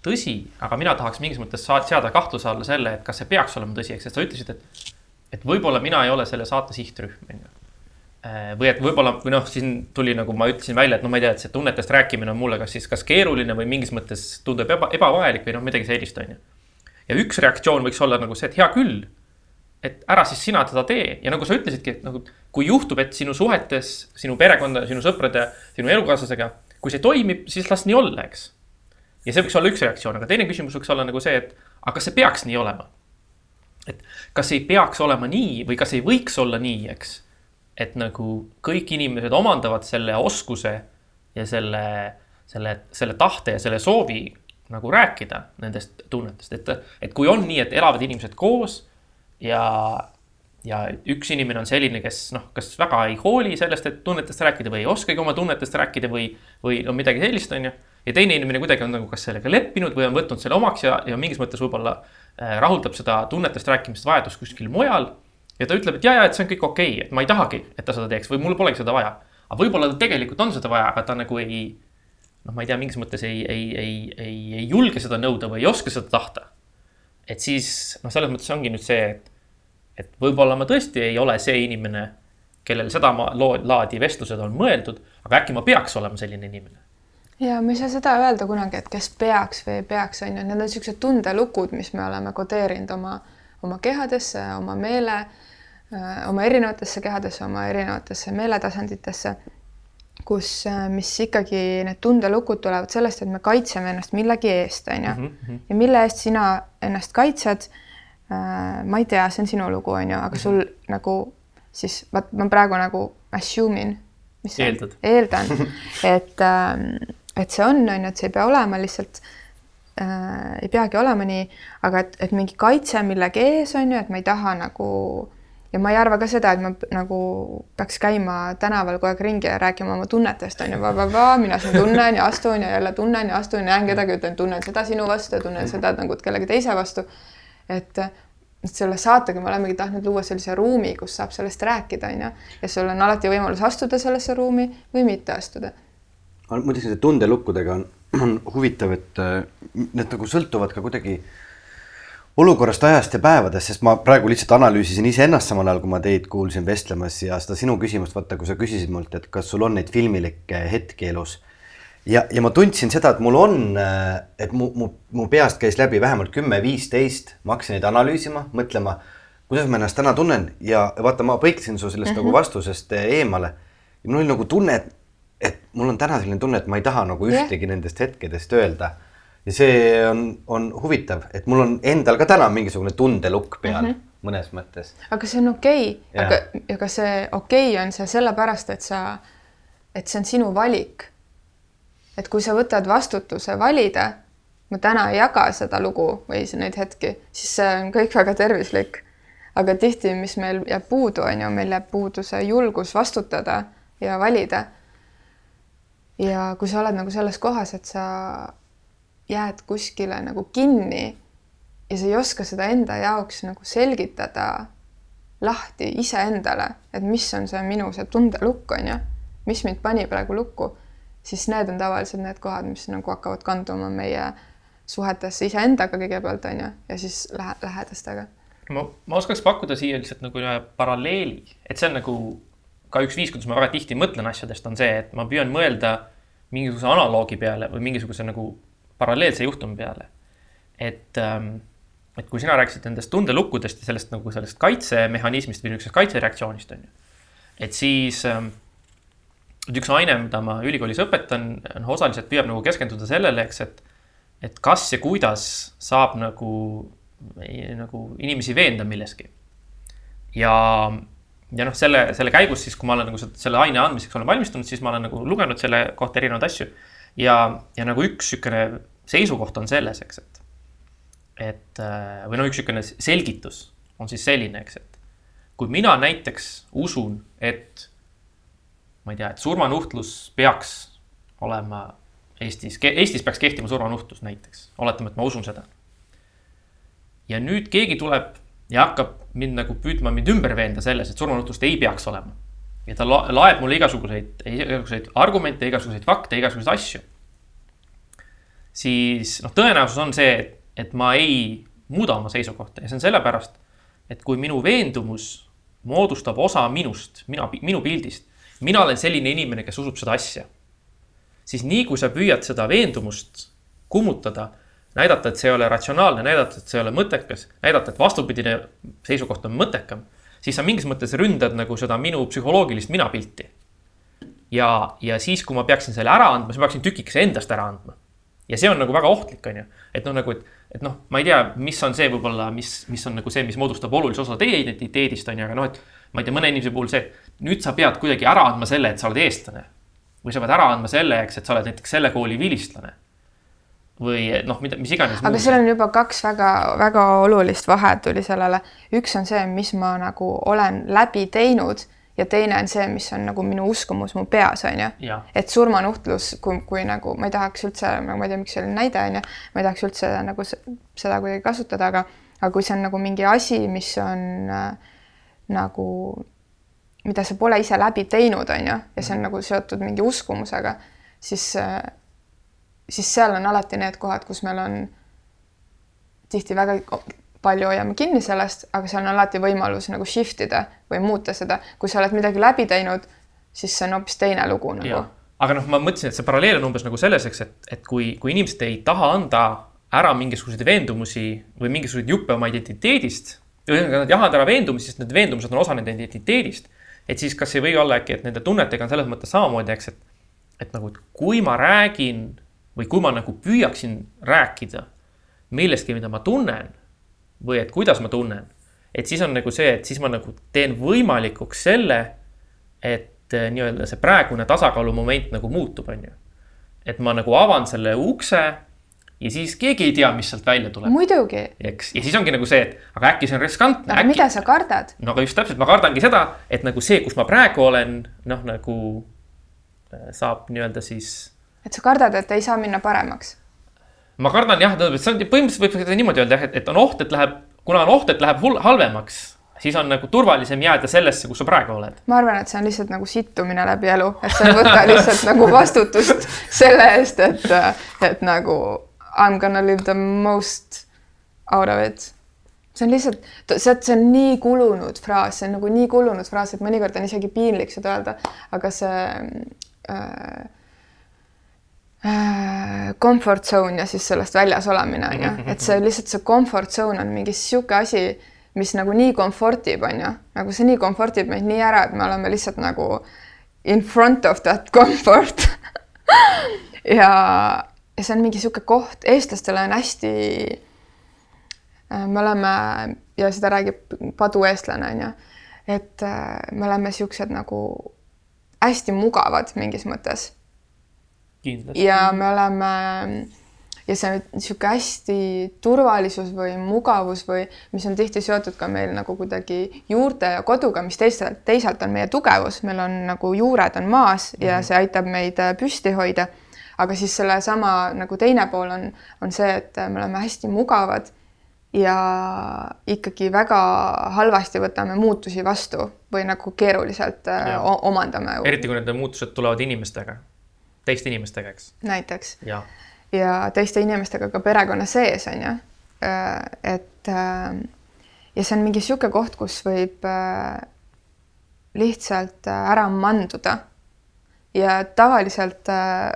tõsi, aga mina tahaks mingis mõttes seada kahtluse alla selle, et kas see peaks olema tõsi, eks, et sa ütlesid, et, et võib-olla mina ei ole selle saate sihtrühm, on ju Äh, või et võib-olla, või noh, siin tuli nagu ma ütlesin välja, et no ma ei tea, et see tunnetest rääkimine on mulle kas siis kas keeruline või mingis mõttes tundub eba, ebavajalik või noh, midagi sellist, on ju. ja üks reaktsioon võiks olla nagu see, et hea küll. et ära siis sina teda tee ja nagu sa ütlesidki, et nagu kui juhtub, et sinu suhetes, sinu perekonda, sinu sõprade, sinu elukaaslasega, kui see toimib, siis las nii olla, eks. Ja see võiks olla üks reaktsioon, aga teine küsimus võiks olla nagu see, et aga kas see peaks nii olema? et kas ei peaks olema nii või kas ei võiks olla nii, eks et nagu kõik inimesed omandavad selle oskuse ja selle, selle, selle tahte ja selle soovi nagu rääkida nendest tunnetest, et, et kui on nii, et elavad inimesed koos ja, ja üks inimene on selline, kes noh, kas väga ei hooli sellest, et tunnetest rääkida või ei oskagi oma tunnetest rääkida või, või no midagi sellist, on ju. Ja teine inimene kuidagi on nagu kas sellega leppinud või on võtnud selle omaks ja, ja mingis mõttes võib-olla äh, rahuldab seda tunnetest rääkimist vajadust kuskil mujal ja ta ütleb, et ja, ja, et see on kõik okei okay,, et ma ei tahagi, et ta seda teeks või mul polegi seda vaja. aga võib-olla tal tegelikult on seda vaja, aga ta nagu ei, noh, ma ei tea, mingis mõttes ei, ei, ei, ei, ei julge seda nõuda või ei oska seda tahta. et siis noh, selles mõttes ongi nüüd see, et, et võib-olla ma tõesti ei ole see inimene, kellel seda laadi vestlused on mõeldud, aga äkki ma peaks olema selline inimene ja ma ei saa seda öelda kunagi, et kes peaks või ei peaks, on ju, need on niisugused tundelukud, mis me oleme kodeerinud oma, oma kehadesse, oma meele oma erinevatesse kehadesse, oma erinevatesse meeletasanditesse, kus, mis ikkagi need tundelukud tulevad sellest, et me kaitseme ennast millegi eest, on ju. Mhm, mhm. ja mille eest sina ennast kaitsed, ma ei tea, see on sinu lugu, on ju, aga sul mm -hmm. nagu siis, vaat ma praegu nagu assume in. eeldad? eeldan, et, ähm, et see on, on ju, et see ei pea olema lihtsalt äh, ei peagi olema nii, aga et, et mingi kaitse millegi ees on ju, et ma ei taha nagu ja ma ei arva ka seda, et ma nagu peaks käima tänaval kogu aeg ringi ja rääkima oma tunnetest on ju, mina siin tunnen ja astun ja jälle tunnen ja astun ja näen kedagi, ütlen, tunnen seda sinu vastu ja tunnen seda nagu kellegi teise vastu. et, et selle saatega me olemegi tahtnud luua sellise ruumi, kus saab sellest rääkida, on ju, ja sul on alati võimalus astuda sellesse ruumi või mitte astuda. Muideks nende tundelukkudega on, on huvitav, et äh, need nagu sõltuvad ka kuidagi äh, olukorrast, ajast ja päevadest, sest ma praegu lihtsalt analüüsisin iseennast samal ajal, kui ma teid kuulsin vestlemas ja seda sinu küsimust, vaata, kui sa küsisid mult, et kas sul on neid filmilikke hetki elus. ja, ja ma tundsin seda, et mul on, et mu, mu, mu peast käis läbi vähemalt kümme-viisteist, ma hakkasin neid analüüsima, mõtlema, kuidas ma ennast täna tunnen ja vaata, ma põiksin su sellest mm -hmm. nagu mhm. vastusest eemale. ja mul oli nagu tunne, et, et mul on täna selline tunne, et ma ei taha nagu ühtegi yeah. nendest hetkedest öelda ja see on, on huvitav, et mul on endal ka täna mingisugune tundelukk peal mm -hmm. mõnes mõttes. aga see on okei okay., aga, aga see okei okay on see sellepärast, et sa, et see on sinu valik. et kui sa võtad vastutuse valida, ma täna ei jaga seda lugu või neid hetki, siis see on kõik väga tervislik. aga tihti, mis meil jääb puudu, on ju, meil jääb puudu see julgus vastutada ja valida ja kui sa oled nagu selles kohas, et sa jääd kuskile nagu kinni ja sa ei oska seda enda jaoks nagu selgitada lahti iseendale, et mis on see minu see tundelukk on ju, mis mind pani praegu lukku, siis need on tavaliselt need kohad, mis nagu hakkavad kanduma meie suhetesse iseendaga kõigepealt on ju, ja siis lähe, lähedastega. ma, ma oskaks pakkuda siia lihtsalt nagu ühe paralleeli, et see on nagu ka üks viis, kuidas ma väga tihti mõtlen asjadest, on see, et ma püüan mõelda mingisuguse analoogi peale või mingisuguse nagu paralleelse juhtumi peale. et ähm, et kui sina rääkisid nendest tundelukkudest ja sellest nagu sellest kaitsemehhanismist või niisugusest kaitsereaktsioonist on ju. et siis ähm, üks aine, mida ma ülikoolis õpetan, noh osaliselt püüab nagu keskenduda sellele, eks, et et kas ja kuidas saab nagu, nagu inimesi veenda milleski. ja, ja noh, selle, selle käigus siis, kui ma olen nagu selle aine andmiseks olen valmistunud, siis ma olen nagu lugenud selle kohta erinevaid asju. ja, ja nagu üks niisugune seisukoht on selles, eks, et et äh, või noh, üks niisugune selgitus on siis selline, eks, et kui mina näiteks usun, et ma ei tea, et surmanuhtlus peaks olema Eestis, Eestis peaks kehtima surmanuhtlus näiteks, oletame, et ma usun seda. ja nüüd keegi tuleb ja hakkab mind nagu püüdma mind ümber veenda selles, et surmanuhtlust ei peaks olema. ja ta laeb mulle igasuguseid, igasuguseid argumente, igasuguseid fakte, igasuguseid asju. siis noh, tõenäosus on see, et et ma ei muuda oma seisukohta ja see on sellepärast, et kui minu veendumus moodustab osa minust, mina, minu pildist, mina olen selline inimene, kes usub seda asja. siis nii kui sa püüad seda veendumust kummutada, näidata, et see ei ole ratsionaalne, näidata, et see ei ole mõttekas, näidata, et vastupidine seisukoht on mõttekam, siis sa mingis mõttes ründad nagu seda minu psühholoogilist minapilti. ja, ja siis, kui ma peaksin selle ära andma, siis ma peaksin tükikese endast ära andma. ja see on nagu väga ohtlik, on ju, et noh, nagu, et et noh, ma ei tea, mis on see võib-olla, mis, mis on nagu see, mis moodustab olulise osa teie identiteedist, on ju, aga noh, et ma ei tea, mõne inimese puhul see, nüüd sa pead kuidagi ära andma selle, et sa oled eestlane. või sa pead ära andma selle, eks, et sa oled näiteks selle kooli vilistlane. Või noh, mida, mis iganes. aga seal on juba kaks väga-väga olulist vahet tuli sellele. üks on see, mis ma nagu olen läbi teinud ja teine on see, mis on nagu minu uskumus mu peas on ju. et surmanuhtlus, kui, kui nagu ma ei tahaks üldse, ma ei tea, miks see oli näide on ju, ma ei tahaks üldse nagu seda kuidagi kasutada, aga, aga kui see on nagu mingi asi, mis on äh, nagu, mida sa pole ise läbi teinud, on ju, ja see on nagu seotud mingi uskumusega, siis äh,, siis seal on alati need kohad, kus meil on tihti väga palju hoiame kinni sellest, aga seal on alati võimalus nagu shift ida või muuta seda. kui sa oled midagi läbi teinud, siis see on hoopis teine lugu nagu. aga noh, ma mõtlesin, et see paralleel on umbes nagu selles, eks, et, et kui, kui inimesed ei taha anda ära mingisuguseid veendumusi või mingisuguseid juppe oma identiteedist, ühesõnaga nad jahavad ära veendumusi, sest need veendumused on osa nende identiteedist. et siis kas ei või olla äkki, et nende tunnetega on selles mõttes samamoodi, eks, et, et nagu, et kui ma räägin või kui ma nagu püüaksin rääkida millestki, mida ma tunnen või et kuidas ma tunnen. et siis on nagu see, et siis ma nagu teen võimalikuks selle, et eh, nii-öelda see praegune tasakaalumoment nagu muutub, on ju. et ma nagu avan selle ukse ja siis keegi ei tea, mis sealt välja tuleb. muidugi. eks, ja siis ongi nagu see, et aga äkki see on riskantne. aga äkki... mida sa kardad? no aga just täpselt, ma kardangi seda, et nagu see, kus ma praegu olen, noh, nagu eh, saab nii-öelda siis. Et sa kardad, et ei saa minna paremaks ma kardan jah, see on põhimõtteliselt võib seda niimoodi öelda jah, et, et on oht, et läheb, kuna on oht, et läheb hull, halvemaks, siis on nagu turvalisem jääda sellesse, kus sa praegu oled. ma arvan, et see on lihtsalt nagu sittumine läbi elu, et sa ei võta lihtsalt nagu vastutust selle eest, et, et nagu I m gonna live the most out of it. see on lihtsalt, see, see on nii kulunud fraas, see on nagu nii kulunud fraas, et mõnikord on isegi piinlik seda öelda, aga see Äh, comfort zone ja siis sellest väljas olemine on ju, et see lihtsalt see comfort zone on mingi sihuke asi, mis nagu nii comfort ib, on ju, nagu see nii comfort ib meid nii ära, et me oleme lihtsalt nagu in front of that comfort. Ja, ja see on mingi sihuke koht, eestlastele on hästi. Äh, me oleme ja seda räägib padueestlane on ju, et äh, me oleme siuksed nagu hästi mugavad mingis mõttes Kindlasti. ja me oleme ja see niisugune hästi turvalisus või mugavus või mis on tihti seotud ka meil nagu kuidagi juurte ja koduga, mis teisalt, teisalt on meie tugevus, meil on nagu juured on maas ja Mhm. see aitab meid äh, püsti hoida. aga siis sellesama nagu teine pool on, on see, et me oleme hästi mugavad ja ikkagi väga halvasti võtame muutusi vastu või nagu keeruliselt äh, Jah. o- omandame eriti kui need muutused tulevad inimestega, teiste inimestega, eks. näiteks ja ja teiste inimestega ka perekonna sees on ju. et äh, ja see on mingi niisugune koht, kus võib äh, lihtsalt äh, ära manduda. ja tavaliselt äh,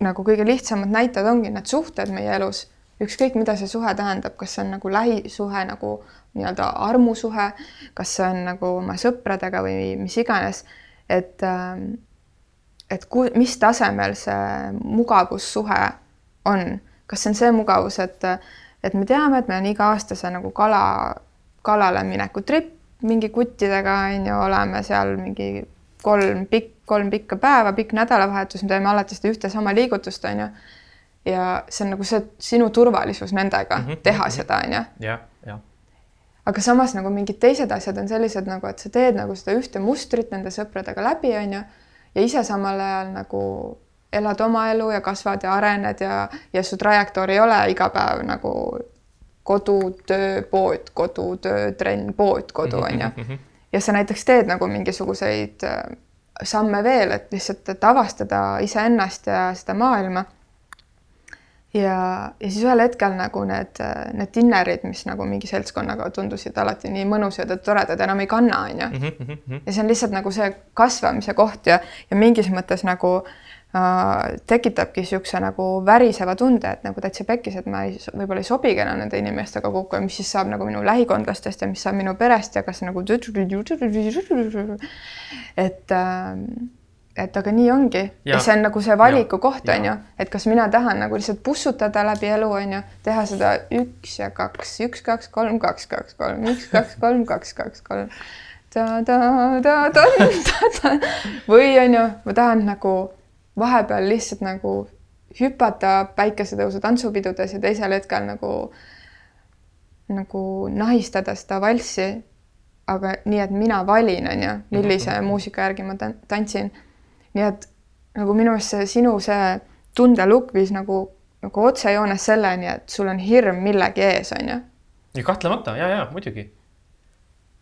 nagu kõige lihtsamad näited ongi need suhted meie elus, ükskõik mida see suhe tähendab, kas see on nagu lähisuhe nagu nii-öelda armusuhe, kas see on nagu oma sõpradega või mis iganes, et äh, et ku, mis tasemel see mugavussuhe on, kas see on see mugavus, et, et me teame, et meil on iga aasta see nagu kala, kalale mineku tripp mingi kuttidega on ju, oleme seal mingi kolm pikk, kolm pikka päeva, pikk nädalavahetus, me teeme alati seda ühte sama liigutust, on ju. ja see on nagu see sinu turvalisus nendega mm -hmm. teha seda, on ju jah, jah. aga samas nagu mingid teised asjad on sellised nagu, et sa teed nagu seda ühte mustrit nende sõpradega läbi, on ju, ja ise samal ajal nagu elad oma elu ja kasvad ja arened ja, ja su trajektoor ei ole iga päev nagu kodu, töö, pood, kodu, töö, trenn, pood, kodu, on ju. ja sa näiteks teed nagu mingisuguseid äh, samme veel, et lihtsalt, et avastada iseennast ja seda maailma ja, ja siis ühel hetkel nagu need, need dinnerid, mis nagu mingi seltskonnaga tundusid alati nii mõnusad ja toredad, enam ei kanna, onju. Mhm, ja see on lihtsalt nagu see kasvamise koht ja, ja mingis mõttes nagu äh, tekitabki niisuguse nagu väriseva tunde, et nagu täitsa pekkis, et ma ei, võib-olla ei sobigi enam nende inimestega kokku ja mis siis saab nagu minu lähikondlastest ja mis saab minu perest ja kas nagu et äh, et aga nii ongi ja, Ja. see on nagu see valiku koht Ja. on ju, et kas mina tahan nagu lihtsalt pussutada läbi elu on ju, teha seda üks ja kaks, üks, kaks, kolm, kaks, kaks, kolm, üks, kaks, kolm, kaks, kaks, kolm. või on ju, ma tahan nagu vahepeal lihtsalt nagu hüpata päikesetõusu tantsupidudes ja teisel hetkel nagu nagu nahistada seda valssi. aga nii, et mina valin, on ju, millise muusika järgi ma tan- tantsin nii et nagu minu meelest see sinu see tundelukk viis nagu, nagu otsejoones selleni, et sul on hirm millegi ees, on ju. ja kahtlemata ja, ja muidugi.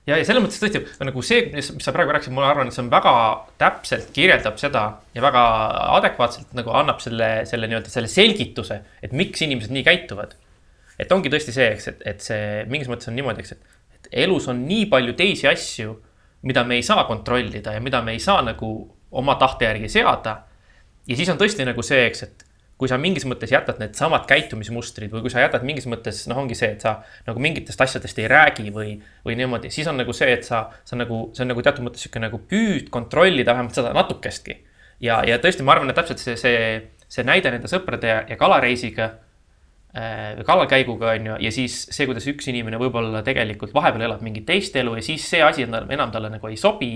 ja, ja selles mõttes tõesti nagu see, mis sa praegu rääkisid, ma arvan, et see on väga täpselt kirjeldab seda ja väga adekvaatselt nagu annab selle, selle nii-öelda selle selgituse, et miks inimesed nii käituvad. et ongi tõesti see, eks, et, et see mingis mõttes on niimoodi, eks, et, et elus on nii palju teisi asju, mida me ei saa kontrollida ja mida me ei saa nagu oma tahte järgi seada. ja siis on tõesti nagu see, eks, et kui sa mingis mõttes jätad needsamad käitumismustrid või kui sa jätad mingis mõttes, noh, ongi see, et sa nagu mingitest asjadest ei räägi või, või niimoodi, siis on nagu see, et sa, sa nagu, see on nagu teatud mõttes sihuke nagu püüd kontrollida vähemalt seda natukestki. ja, ja tõesti, ma arvan, et täpselt see, see, see näide nende sõprade ja, ja kalareisiga äh,, kalakäiguga on ju, ja siis see, kuidas üks inimene võib-olla tegelikult vahepeal elab mingit teist elu ja siis see asi enam talle nagu ei sobi.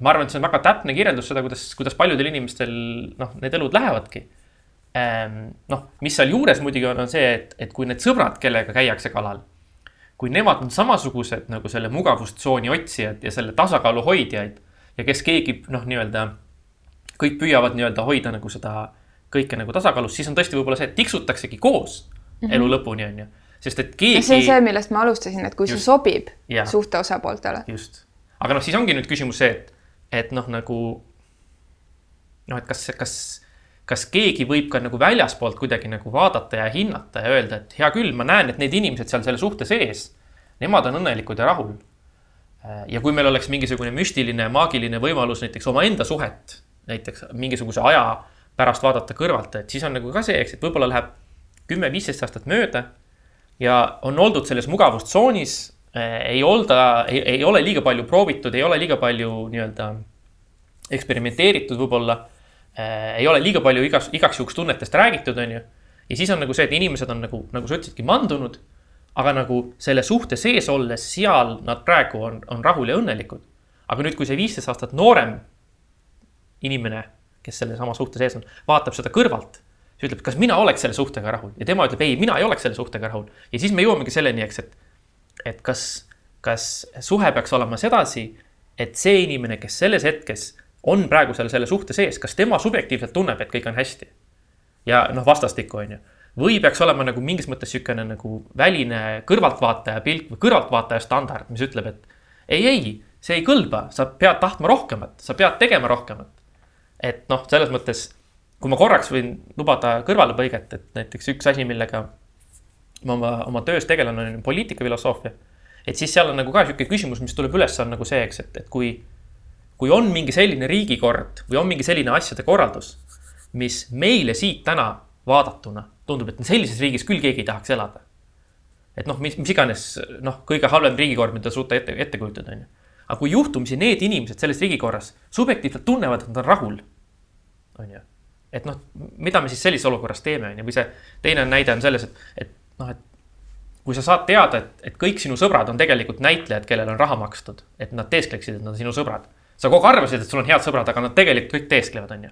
Ma arvan, et see on väga täpne kirjeldus seda, kuidas, kuidas paljudel inimestel noh, need elud lähevadki ähm,. noh, mis seal juures muidugi on, on see, et, et kui need sõbrad, kellega käiakse kalal, kui nemad on samasugused nagu selle mugavustsooni otsijad ja selle tasakaalu hoidjaid ja kes keegi noh, nii-öelda kõik püüavad nii-öelda hoida nagu seda kõike nagu tasakaalus, siis on tõesti võib-olla see, et tiksutaksegi koos mm -hmm. elu lõpuni, on ju. sest et keegi. see on see, millest ma alustasin, et kui Just. see sobib Jah. suhte osapooltele. just, aga noh, siis ongi nüüd küsimus see, et, et noh, nagu noh, et kas, kas, kas keegi võib ka nagu väljaspoolt kuidagi nagu vaadata ja hinnata ja öelda, et hea küll, ma näen, et need inimesed seal selle suhte sees, nemad on õnnelikud ja rahul. ja kui meil oleks mingisugune müstiline, maagiline võimalus näiteks omaenda suhet, näiteks mingisuguse aja pärast vaadata kõrvalt, et siis on nagu ka see, eks, et võib-olla läheb kümme-viisteist aastat mööda ja on oldud selles mugavustsoonis ei olda, ei ole liiga palju proovitud, ei ole liiga palju nii-öelda eksperimenteeritud võib-olla äh,. ei ole liiga palju igas, igaks juhuks tunnetest räägitud, on ju. ja siis on nagu see, et inimesed on nagu, nagu sa ütlesidki, mandunud. aga nagu selle suhte sees olles, seal nad praegu on, on rahul ja õnnelikud. aga nüüd, kui see viisteist aastat noorem inimene, kes sellesama suhte sees on, vaatab seda kõrvalt, siis ütleb, kas mina oleks selle suhtega rahul ja tema ütleb, ei, mina ei oleks selle suhtega rahul. ja siis me jõuamegi selleni, eks, et, et kas, kas suhe peaks olema sedasi, et see inimene, kes selles hetkes on praegu seal selle suhte sees, kas tema subjektiivselt tunneb, et kõik on hästi. ja noh, vastastikku on ju või peaks olema nagu mingis mõttes niisugune nagu väline kõrvaltvaataja pilk või kõrvaltvaataja standard, mis ütleb, et ei, ei, see ei kõlba, sa pead tahtma rohkemat, sa pead tegema rohkemat. et noh, selles mõttes, kui ma korraks võin lubada kõrvalepõiget, et näiteks üks asi, millega ma oma, oma töös tegelen, on poliitikafilosoofia. et siis seal on nagu ka niisugune küsimus, mis tuleb üles, on nagu see, eks, et, et kui, kui on mingi selline riigikord või on mingi selline asjade korraldus, mis meile siit täna vaadatuna tundub, et sellises riigis küll keegi ei tahaks elada. et noh, mis, mis iganes noh, kõige halvem riigikord, mida suuta ette, ette kujutada, on ju. aga kui juhtumisi need inimesed selles riigikorras subjektiivselt tunnevad, et nad on rahul, on ju. et noh, mida me siis sellises olukorras teeme, on ju, või see teine näide on selles, et, et noh, et kui sa saad teada, et, et kõik sinu sõbrad on tegelikult näitlejad, kellele on raha makstud, et nad teeskleksid, et nad on sinu sõbrad. sa kogu aeg arvasid, et sul on head sõbrad, aga nad tegelikult kõik teesklevad, on ju.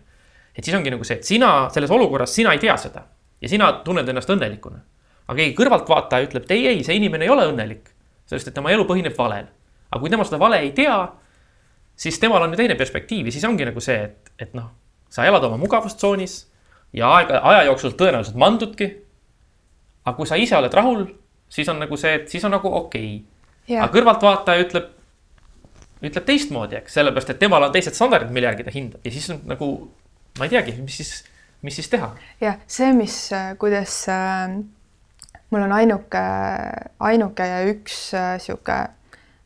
et siis ongi nagu see, et sina selles olukorras, sina ei tea seda ja sina tunned ennast õnnelikuna. aga keegi kõrvaltvaataja ütleb, et ei, ei, see inimene ei ole õnnelik, sest et tema elu põhineb valel. aga kui tema seda vale ei tea, siis temal on ju teine perspektiiv ja siis ongi nagu see, et, et noh, sa elad oma mugavustsoonis ja aega, aja jooksul tõenäoliselt mandudki. Aga kui sa ise oled rahul, siis on nagu see, et siis on nagu okei. Okay.. aga kõrvaltvaataja ütleb, ütleb teistmoodi, eks, sellepärast et temal on teised standardid, mille järgi ta hindab. Ja siis on nagu, ma ei teagi, mis siis mis siis teha? jah, see, mis, äh, kuidas äh, mul on ainuke, ainuke ja üks äh,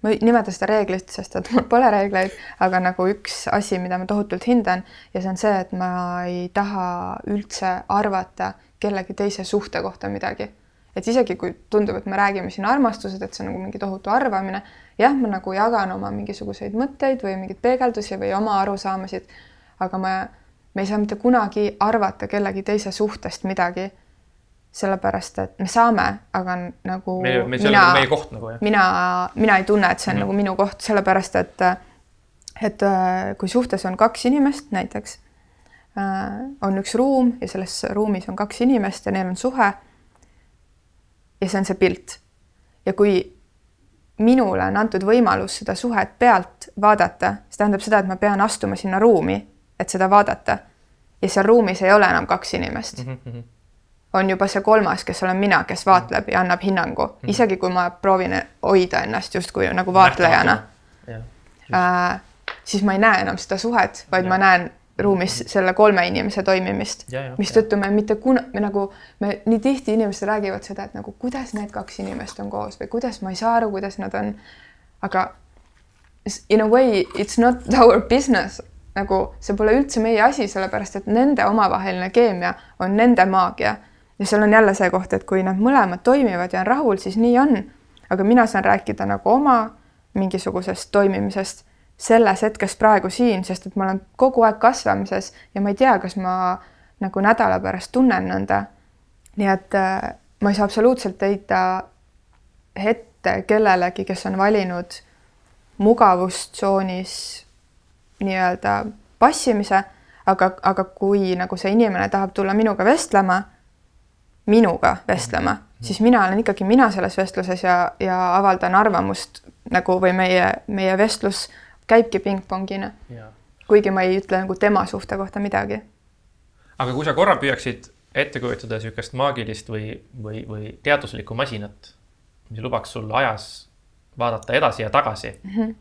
ma ei nimeta seda reeglit, sest et mul pole reegleid, aga nagu üks asi, mida ma tohutult hindan ja see on see, et ma ei taha üldse arvata kellegi teise suhte kohta midagi. et isegi kui tundub, et me räägime siin armastused, et see on nagu mingi tohutu arvamine, jah, ma nagu jagan oma mingisuguseid mõtteid või mingeid peegeldusi või oma arusaamasid, aga ma me ei saa mitte kunagi arvata kellegi teise suhtest midagi. Sellepärast, et me saame, aga nagu meie, me, mina, meie koht nagu jah. mina, mina ei tunne, et see on mm. nagu minu koht, sellepärast et, et äh, kui suhtes on kaks inimest näiteks, äh, on üks ruum ja selles ruumis on kaks inimest ja neil on suhe. ja see on see pilt. ja kui minule on antud võimalus seda suhet pealt vaadata, see tähendab seda, et ma pean astuma sinna ruumi et seda vaadata. ja seal ruumis ei ole enam kaks inimest mm. -hmm. On juba see kolmas, kes olen mina, kes vaatleb ja annab hinnangu mm, -hmm. isegi kui ma proovin hoida ennast justkui nagu vaatlejana. Äh, siis ma ei näe enam seda suhet, vaid ja. ma näen ruumis selle kolme inimese toimimist, mistõttu me mitte kuna, me nagu, me nii tihti inimesed räägivad seda, et nagu kuidas need kaks inimest on koos või kuidas ma ei saa aru, kuidas nad on. aga in a way it's not our business, nagu see pole üldse meie asi, sellepärast et nende omavaheline keemia on nende maagia. Ja seal on jälle see koht, et kui nad mõlemad toimivad ja on rahul, siis nii on. aga mina saan rääkida nagu oma mingisugusest toimimisest selles hetkes praegu siin, sest et ma olen kogu aeg kasvamises ja ma ei tea, kas ma nagu nädala pärast tunnen nõnda. nii et äh, ma ei saa absoluutselt heita ette kellelegi, kes on valinud mugavustsoonis nii-öelda passimise, aga, aga kui nagu see inimene tahab tulla minuga vestlema, minuga vestlema, mhm. siis mina olen ikkagi mina selles vestluses ja, ja avaldan arvamust nagu või meie, meie vestlus käibki pingpongina. kuigi ma ei ütle nagu tema suhte kohta midagi. aga kui sa korra püüaksid ette kujutada niisugust maagilist või, või, või teaduslikku masinat, mis lubaks sul ajas vaadata edasi ja tagasi mm. -hmm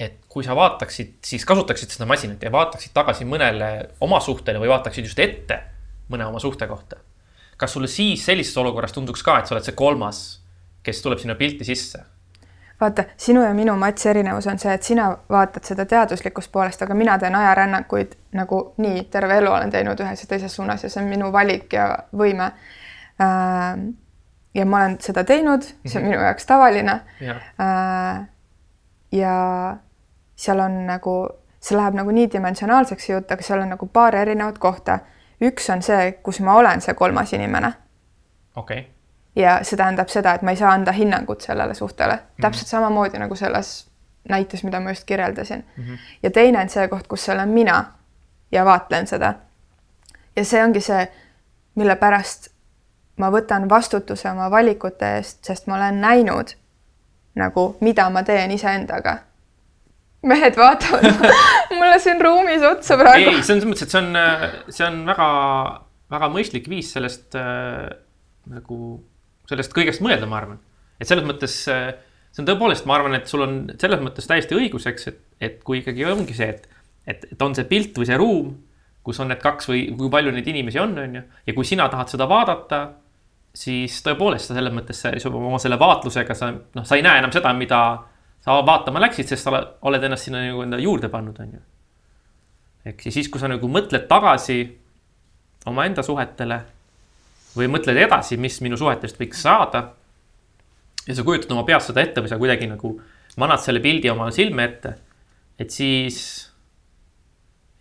et kui sa vaataksid, siis kasutaksid seda masinat ja vaataksid tagasi mõnele oma suhtele või vaataksid just ette mõne oma suhte kohta. Kas sulle siis sellises olukorras tunduks ka, et sa oled see kolmas, kes tuleb sinna pilti sisse? vaata, sinu ja minu, Mats, erinevus on see, et sina vaatad seda teaduslikust poolest, aga mina teen ajarännakuid nagu nii terve elu olen teinud ühes ja teises suunas ja see on minu valik ja võime. Äh, ja ma olen seda teinud, see on mhm. minu jaoks tavaline. ja, äh, ja seal on nagu, see läheb nagu nii dimensionaalseks see jutt, aga seal on nagu paar erinevat kohta. Üks on see, kus ma olen see kolmas inimene. okei okay. ja see tähendab seda, et ma ei saa anda hinnangut sellele suhtele mm, -hmm. täpselt samamoodi nagu selles näites, mida ma just kirjeldasin mm. -hmm. ja teine on see koht, kus on mina ja vaatlen seda. ja see ongi see, mille pärast ma võtan vastutuse oma valikute eest, sest ma olen näinud nagu, mida ma teen iseendaga. Mehed vaatavad mulle siin ruumis otsa praegu. ei, selles mõttes, et see on, see on väga, väga mõistlik viis sellest äh, nagu, sellest kõigest mõelda, ma arvan. et selles mõttes äh, see on tõepoolest, ma arvan, et sul on selles mõttes täiesti õigus, eks, et, et kui ikkagi ongi see, et, et, et on see pilt või see ruum, kus on need kaks või kui palju neid inimesi on, on ju, ja kui sina tahad seda vaadata siis tõepoolest sa selles mõttes oma selle vaatlusega sa noh, sa ei näe enam seda, mida sa vaatama läksid, sest sa oled ennast sinna nagu enda juurde pannud, on ju. ehk siis, kui sa nagu mõtled tagasi omaenda suhetele või mõtled edasi, mis minu suhetest võiks saada. ja sa kujutad oma peas seda ette või sa kuidagi nagu manad selle pildi oma silme ette. et siis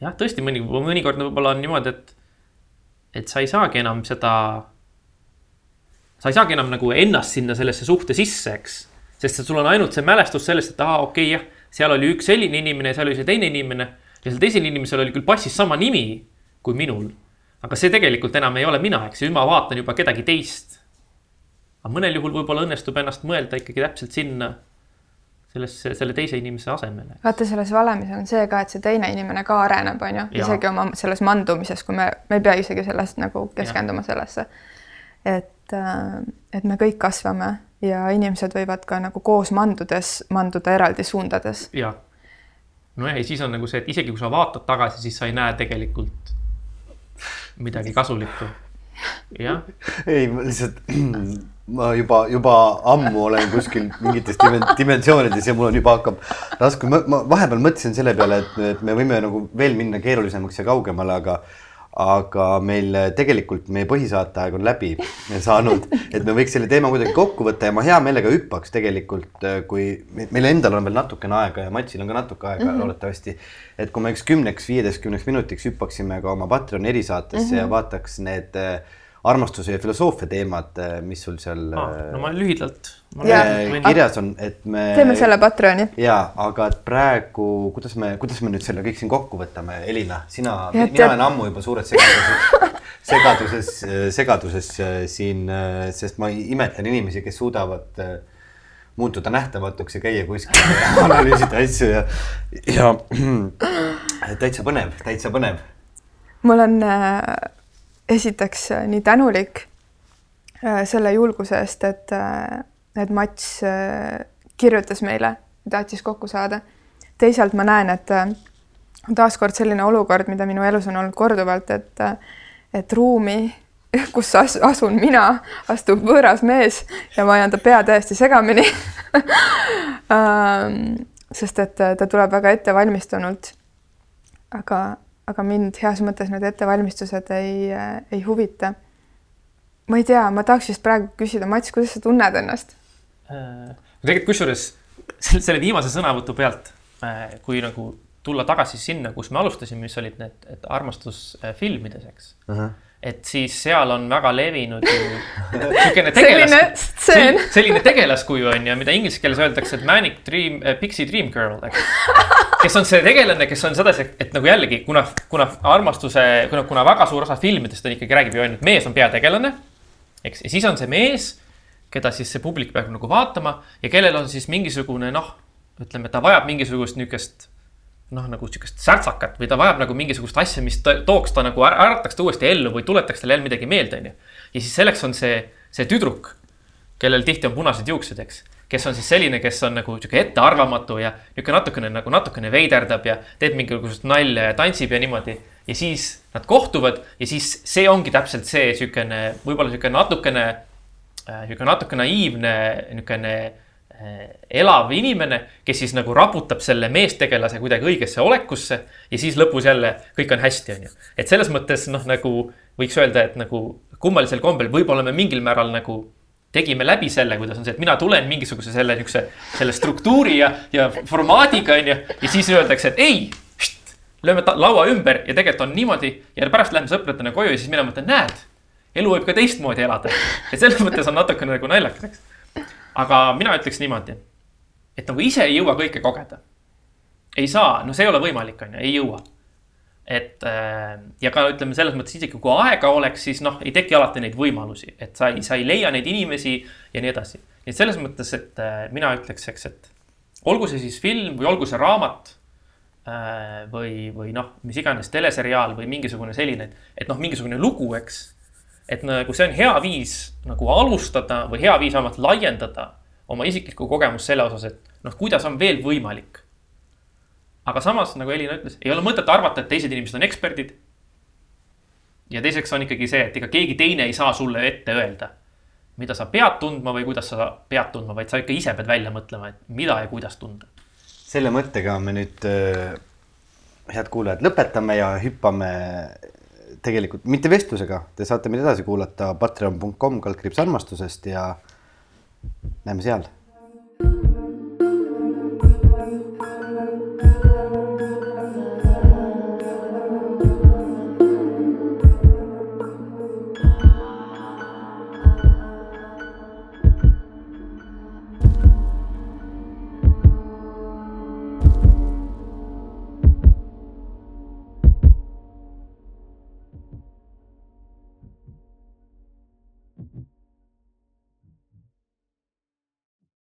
jah, tõesti mõni, mõnikord võib-olla on niimoodi, et, et sa ei saagi enam seda sa ei saagi enam nagu ennast sinna sellesse suhte sisse, eks. Sest sul on ainult see mälestus sellest, et aa, okei okay,, jah, seal oli üks selline inimene ja seal oli see teine inimene. ja sel teisel inimesel oli küll passis sama nimi kui minul. aga see tegelikult enam ei ole mina, eks ju, ma vaatan juba kedagi teist. aga mõnel juhul võib-olla õnnestub ennast mõelda ikkagi täpselt sinna sellesse, selle teise inimese asemele. vaata, selles valemis on see ka, et see teine inimene ka areneb, on ju, isegi oma selles mandumises, kui me, me ei pea isegi sellest nagu keskenduma ja. sellesse. et et, et me kõik kasvame ja inimesed võivad ka nagu koos mandudes manduda eraldi suundades. jah. nojah, ja siis on nagu see, et isegi kui sa vaatad tagasi, siis sa ei näe tegelikult midagi kasulikku. jah. ei, ma lihtsalt, ma juba, juba ammu olen kuskil mingites dimensioonides ja mul on juba hakkab raske, ma vahepeal mõtlesin selle peale, et, et me võime nagu veel minna keerulisemaks ja kaugemale, aga aga meil tegelikult meie põhisaateaeg on läbi saanud, et me võiks selle teema kuidagi kokku võtta ja ma hea meelega hüppaks tegelikult, kui meil endal on veel natukene aega ja Matsil on ka natuke aega mm -hmm. loodetavasti. et kui me üks kümneks, viieteistkümneks minutiks hüppaksime ka oma Patreoni erisaatesse mm -hmm. ja vaataks need äh, armastuse ja filosoofia teemad, äh, mis sul seal ah,. no ma lühidalt. kirjas on, et me. teeme selle Patreoni. ja, aga et praegu, kuidas me, kuidas me nüüd selle kõik siin kokku võtame, Elina, sina, mina olen ammu juba suured segaduses, segaduses, segaduses äh, siin, sest ma imetlen inimesi, kes suudavad muutuda nähtamatuks ja käia kuskil ja analüüsida asju ja, ja täitsa põnev, täitsa põnev. mul on äh esiteks äh, nii tänulik äh, selle julguse eest, et, äh, et Mats kirjutas meile, tahtis kokku saada. teisalt ma näen, et taaskord selline olukord, mida minu elus on olnud korduvalt, et, et ruumi, kus as, asun mina, astub võõras mees ja ma ajan ta pea täiesti segamini ähm, sest et ta tuleb väga ettevalmistunult. aga aga mind heas mõttes need ettevalmistused ei, ei huvita. ma ei tea, ma tahaks vist praegu küsida, Mats, kuidas sa tunned ennast äh,? tegelikult kusjuures selle viimase sõnavõtu pealt äh,, kui nagu tulla tagasi sinna, kus me alustasime, mis olid need armastusfilmides, eks uh. -huh et siis seal on väga levinud ju niisugune tegelas, selline, selline tegelaskuju on ju, mida inglise keeles öeldakse, et manic dream uh,, pixie dream girl, eks. kes on see tegelane, kes on sedasi, et nagu jällegi, kuna, kuna armastuse, kuna, kuna väga suur osa filmidest on ikkagi räägib ju ainult mees on peategelane. eks, ja siis on see mees, keda siis see publik peab nagu vaatama ja kellel on siis mingisugune noh, ütleme, ta vajab mingisugust niisugust noh, nagu sihukest särtsakat või ta vajab nagu mingisugust asja, mis tooks ta nagu, ärataks ta uuesti ellu või tuletaks talle jälle midagi meelde, onju. ja siis selleks on see, see tüdruk, kellel tihti on punased juuksed, eks. kes on siis selline, kes on nagu sihuke ettearvamatu ja nihuke natukene nagu natukene veiderdab ja teeb mingisugust nalja ja tantsib ja niimoodi. ja siis nad kohtuvad ja siis see ongi täpselt see sihukene, võib-olla sihuke natukene, äh, sihuke natuke naiivne, niukene elav inimene, kes siis nagu raputab selle meestegelase kuidagi õigesse olekusse ja siis lõpus jälle kõik on hästi, on ju. et selles mõttes noh, nagu võiks öelda, et nagu kummalisel kombel võib-olla me mingil määral nagu tegime läbi selle, kuidas on see, et mina tulen mingisuguse selle niisuguse, selle struktuuri ja, ja formaadiga, on ju. ja siis öeldakse, et ei, lööme laua ümber ja tegelikult on niimoodi ja pärast lähme sõpradena koju ja siis mina mõtlen, näed, elu võib ka teistmoodi elada. et selles mõttes on natukene nagu naljakas, eks aga mina ütleks niimoodi, et nagu ise ei jõua kõike kogeda. ei saa, no see ei ole võimalik, on ju, ei jõua. et äh, ja ka ütleme selles mõttes isegi kui aega oleks, siis noh, ei teki alati neid võimalusi, et sa ei, sa ei leia neid inimesi ja nii edasi. nii et selles mõttes, et äh, mina ütleks, eks, et olgu see siis film või olgu see raamat äh, või, või noh, mis iganes teleseriaal või mingisugune selline, et noh, mingisugune lugu, eks. Et nagu see on hea viis nagu alustada või hea viis vähemalt laiendada oma isiklikku kogemust selle osas, et noh, kuidas on veel võimalik aga samas, nagu Elina ütles, ei ole mõtet arvata, et teised inimesed on eksperdid. ja teiseks on ikkagi see, et ega keegi teine ei saa sulle ette öelda, mida sa pead tundma või kuidas sa pead tundma, vaid sa ikka ise pead välja mõtlema, et mida ja kuidas tunda. selle mõttega me nüüd, head kuulajad, lõpetame ja hüppame tegelikult mitte vestlusega, te saate meid edasi kuulata patreon.com kaldkriips armastusest ja näeme seal